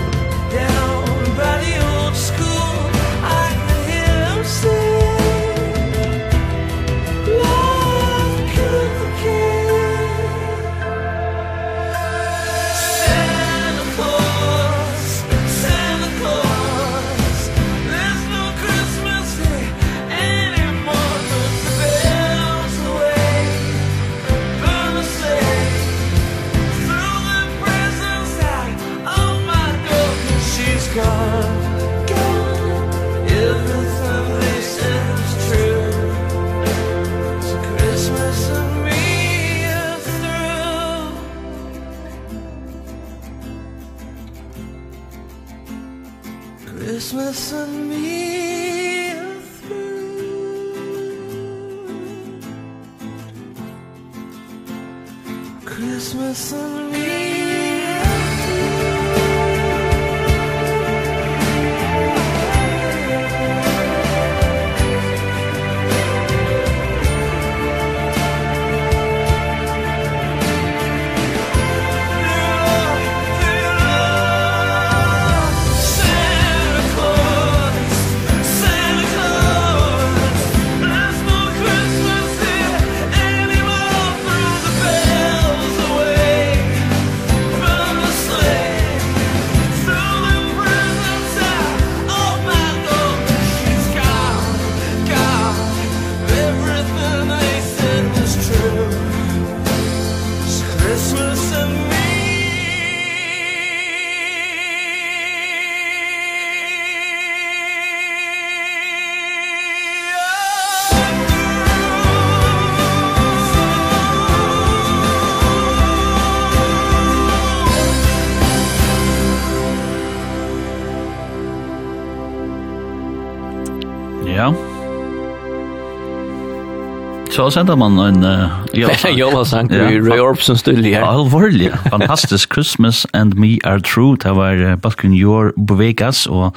Så sender man en uh, jolasang i Ray Orbson stille her. Alvorlig. Fantastisk. Christmas and me are true. Det var uh, Balkan Jor Bovegas og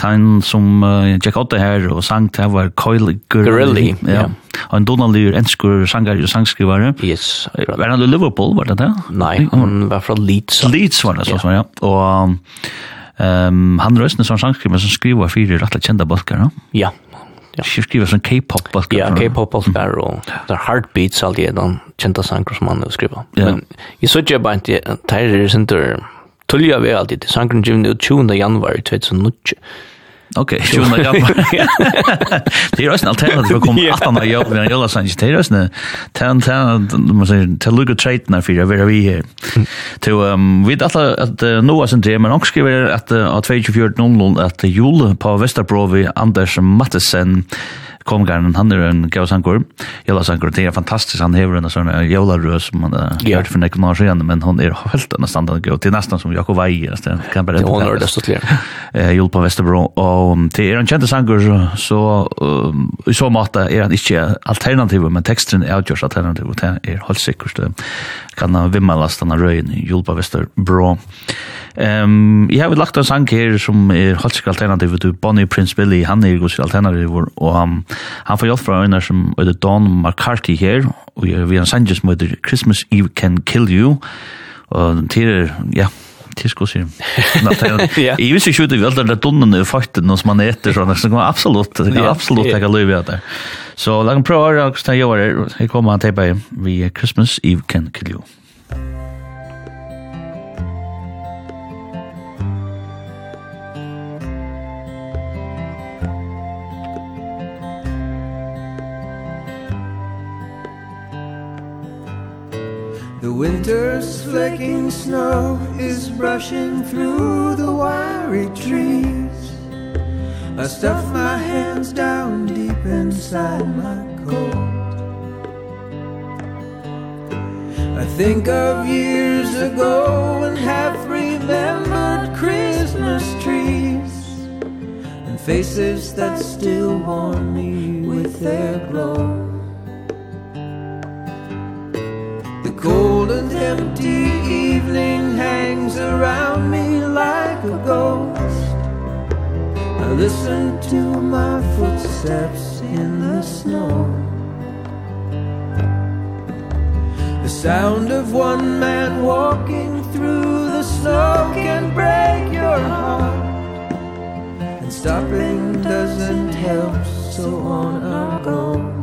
tegn som uh, Jack Otte her og sang det var Coil Gurley. Ja. Yeah. Og en Donald Lyr, enskur sangar og sangskrivare. Yes. Var han i Liverpool, var det det? Nei, han var fra Leeds. Leeds var det, så yeah. ja. Og um, han røsne som sangskriver som skriver fire rettelig kjenda balkar, no? Ja, Ja. Skriver sån K-pop balkar. Ja, K-pop balkar mm. och där heartbeats allt det de kända sanger som man skriver. Ja. Men i så jag bara inte tar det sen där. Tullia vi alltid. Sangren givna ut 20 januari 2008. Okej, okay, 20 januari. Det är ju alternativ för kommer att han har jobb med en jävla sanns. Det är ju en tan tan man säger till Luca Trade när för över vi här. Till um vi att att Noah sen det men också skriver att att 24.00 att Jule på Västerbro vi Anders Mattesen Kongaren, han er en gausankur, jolasankur, det er fantastisk, han hever en sånn jolarød som man har yeah. hørt for nekken år siden, men hon er helt en standard gau, det er nesten som Jakob Vei, det kan bare... Det hon er desto til. Jul på Vesterbro, og det er en kjente sankur, så i så måte er han ikke alternativ, men teksten er avgjørs alternativ, det er helt sikkert, kan han vimmelast denne røyen i Jul på Vesterbro. Um, jeg har lagt en sang her som er helt alternativ alternativ, Bonnie Prince Billy, han er gos alternativ, og han um, Han får hjelp fra øyner som er Don McCarthy her, og vi har en sanger som heter Christmas Eve Can Kill You, og til, er, ja, til sko sier. Jeg visste ikke ut i veldig det dunnen i fakten som man etter, så det kan absolutt, det kan absolutt ikke løy av det. Så la meg prøve å høre hvordan jeg gjør det. Her kommer han til på vi Christmas Eve Can Kill You. The winter's flecking snow is brushing through the wiry trees. I stuff my hands down deep inside my coat. I think of years ago and half remembered Christmas trees And faces that still warm me with their glow. cold and empty evening hangs around me like a ghost. I listen to my footsteps in the snow. The sound of one man walking through the snow can break your heart. And stopping doesn't help so on I go.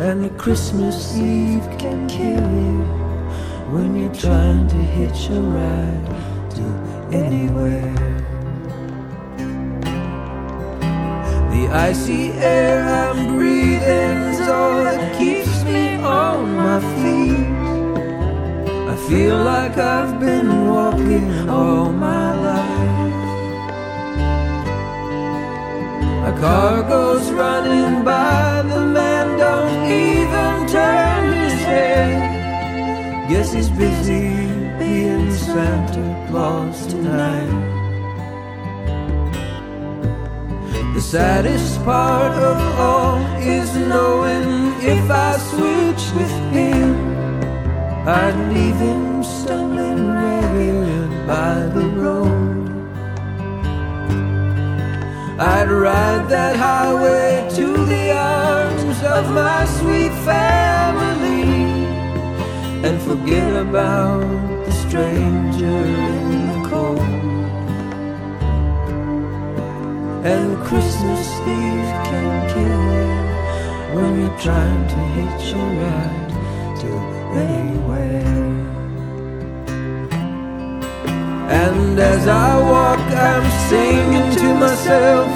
And the Christmas Eve can kill you When you're trying to hitch a ride to anywhere. The icy air I'm breathing's all that keeps me on my feet. I feel like I've been walking all my life. A car goes running by The man don't even turn his head. Guess he's busy being Santa Claus tonight. The saddest part of all is knowing if I switch with him I'd leave him stumbling ragged by the road. I'd ride that highway to the arms of my sweet family And forget about the stranger in the cold. And Christmas Eve can kill you When you're trying to hitch a ride to anywhere. And as I walk I'm singing myself.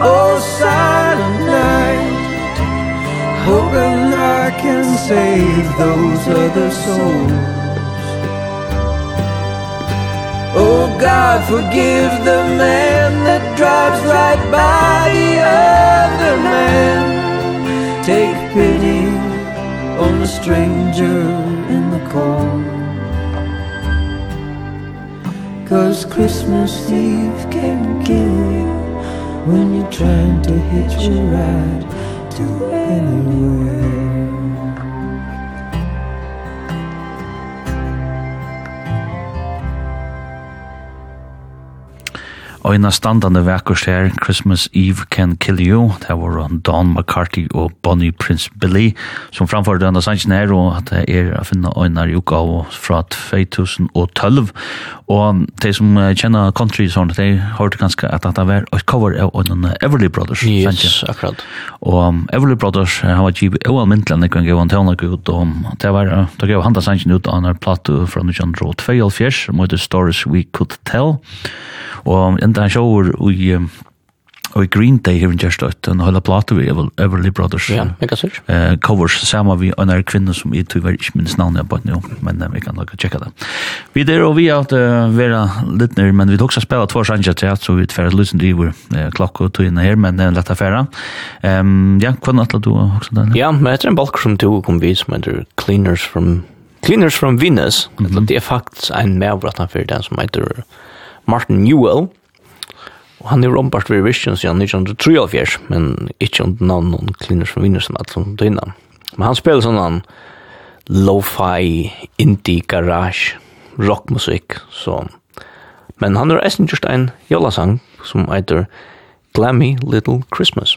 Oh, silent night. Hoping I can save those other souls. Oh, God, forgive the man That drives right by the other man. Take pity on the stranger in the corner. Cause Christmas Eve can kill you When you're trying to hitch a ride To anywhere. Eina standande vekkurs her, Christmas Eve Can Kill You, det var Don McCarthy og Bonnie Prince Billy, som framfører denne sannsyn her, og at det er å finne Einar i uka fra 2012. Og de som kjenner country sånn, de hørte ganske at det var et cover av Einar Everly Brothers. Yes, sannsyn. akkurat. Og Everly Brothers har vært givet og almindelig når han gav han tøvnlig ut, og det var, det gav han da sannsyn ut av en plato fra 1902, som heter Stories We Could Tell, og enda han sjåur i Og i Green Day her i Gjerstøtt, en høyla plate vi, Everly Brothers. Ja, mega sikker. Eh, covers, sammen vi en er kvinne som jeg tror ikke minst navnet på nå, men vi kan nok tjekke det. Vi der og vi har uh, vært litt nær, men vi tog også spela två sanger til, at, så vi tverre lysen driver uh, klokka og tog inn her, men det er lett affære. Um, ja, hva er det du også den? Ja, men etter en balk som du kom vi, som heter Cleaners from, Cleaners from Venus, mm -hmm. det er faktisk en medvrattan for den som heter Martin Newell, Og han er ombart ved Vision siden 1973, men ikke under navn noen klinner som vinner som alt som døgnet. Men han spiller sånn han lo-fi, indie, garage, rockmusikk, så... Men han har eisen just en jolasang som heter Glammy Little Christmas.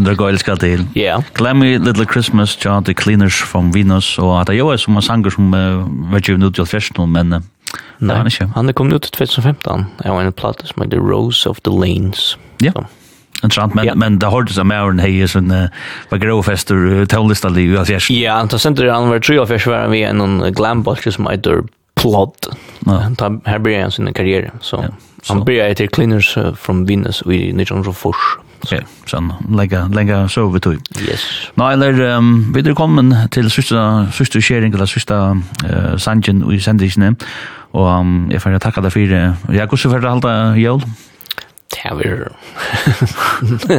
Sindra Goyle skal til. Ja. Glammy Little Christmas, ja, The Cleaners from Venus, og at det jo er som en sanger som uh, var givet ut i 2014, men uh, Nei, han ikke. Han er kommet ut i 2015, jeg og en platte som heter Rose of the Lanes. Ja. Så. Intressant, men, yeah. men det hørtes av Mauren hei som uh, var gråfester uh, tonlistallig i Asjers. Ja, han tar senter han var tru av fyrst var vi en glambalker som heter Plod. Ja. Her blir han sin karriere, så, ja, så. han blir etter Cleaners uh, from Venus i 1904. Så ja, sånn, så legge tog. Yes. Nå, eller, um, vi er kommet til sørste, sørste skjering, eller sørste uh, sangen i sendisene, og um, jeg får takke deg for det. Ja, hvordan får det halte jøl? Det er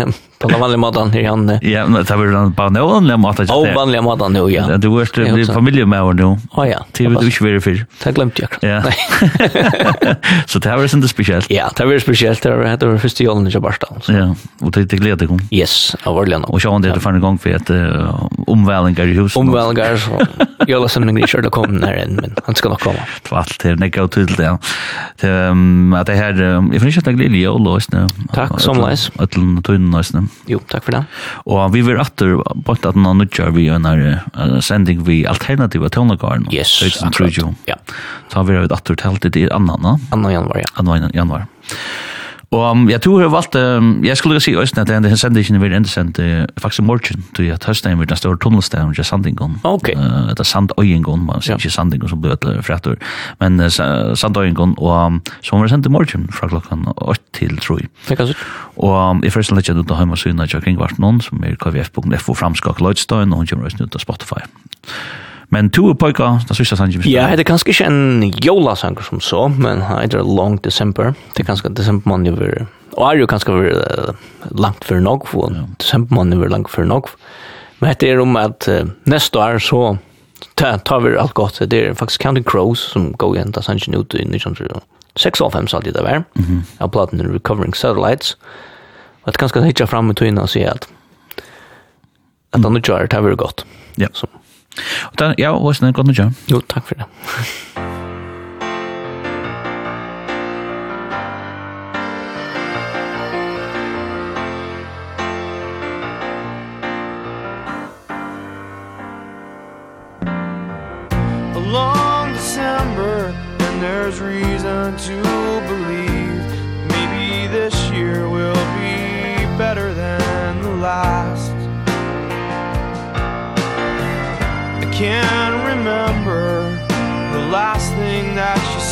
vel... På den vanliga maten här han. Ja, men det var den på den vanliga maten. Ja, vanliga maten nu, ja. Du er det blir familj med hon nu. Ja, ja. Det vet du inte vad det för. Det glömde jag. Ja. Så det var inte speciellt. Ja, det var speciellt. Det var det första julen i Barstad. Ja, och det glädde kom. Yes, av Orlando. Och så han det för en gång för att omvälningar i huset. Omvälningar så jag läser mig inte att komma när än, men han ska nog komma. Tvalt det näka och tydligt, ja. Det att det här jag får inte att glädje och lås nu. Tack som läs. Att tunna läs nu. Jo, takk for det. Og vi vil atter på at nå nødgjør vi en uh, sending vi alternativa tøvnagaren. Yes, akkurat. Ja. Så har vi atter telt i annan, annan januar, ja. Annan januar. Og um, jeg tror jeg har valgt, um, jeg skulle si Øystein at den sendingen vil enda sendt uh, faktisk i morgen, til at høsten vil den større tunnelstaden til Sandingon. Ok. Uh, det er Sandøyengon, man sier ja. ikke Sandingon som blir etter fredag, men uh, Sandøyengon, og um, som var sendt i morgen fra klokken 8 til 3. Det kan sikkert. Og um, jeg først lette ut av hjemme synet til kringvart noen, som er kvf.fo framskak Lloydstein, og hun kommer også ut av Spotify. Men to er pojka, det sørste sangen. Ja, det er kanskje ikke en jolasanger som så, men det er long december. Det er kanskje december man jo vil, og er jo kanskje vil, langt for nok, og december man jo vil langt for nok. Men det er om at uh, neste år så ta, tar vi alt godt. Det er faktisk Counting Crows som går igjen, da sangen ut i 1906-1905 alltid det var. Mhm. -hmm. Av platen Recovering Satellites. Og det er kanskje hitja fram med tøyna og sier at at han ikke har det, har godt. Ja. Yeah. Og da, ja, Åsne, godt nødja? Jo, takk for det.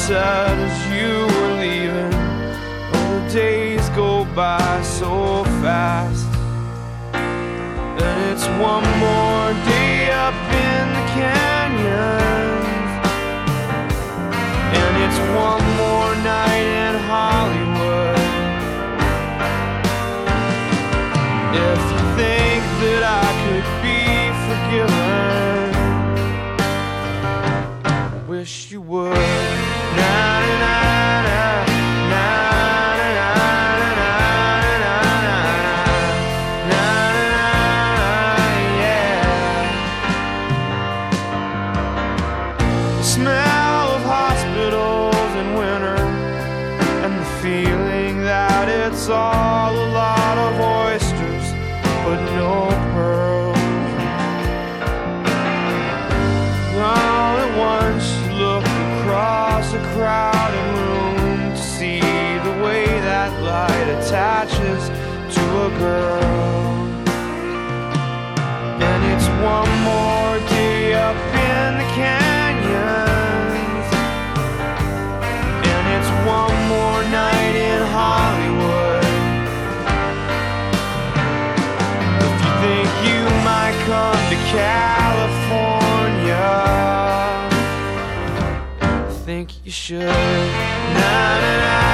sad as you were leaving. Oh, the days go by so fast. And it's one more day up in the canyon And it's one more night in Hollywood. If you think that I could be forgiven I wish you would. you should. Na na na.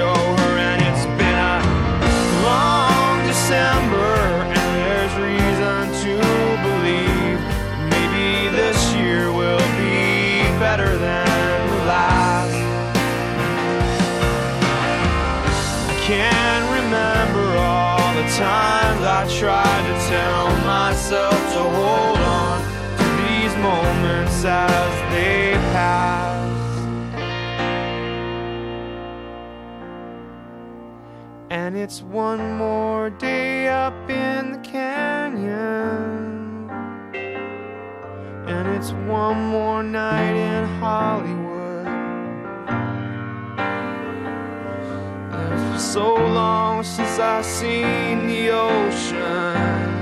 show her and it's been a long December and there's reason to believe maybe this year will be better than last. I can't remember all the times I tried to tell myself to hold on to these moments as they pass. One more day up in the canyon. And it's one more night in Hollywood. And it's been so long since I've seen the ocean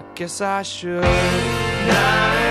I guess I should. Night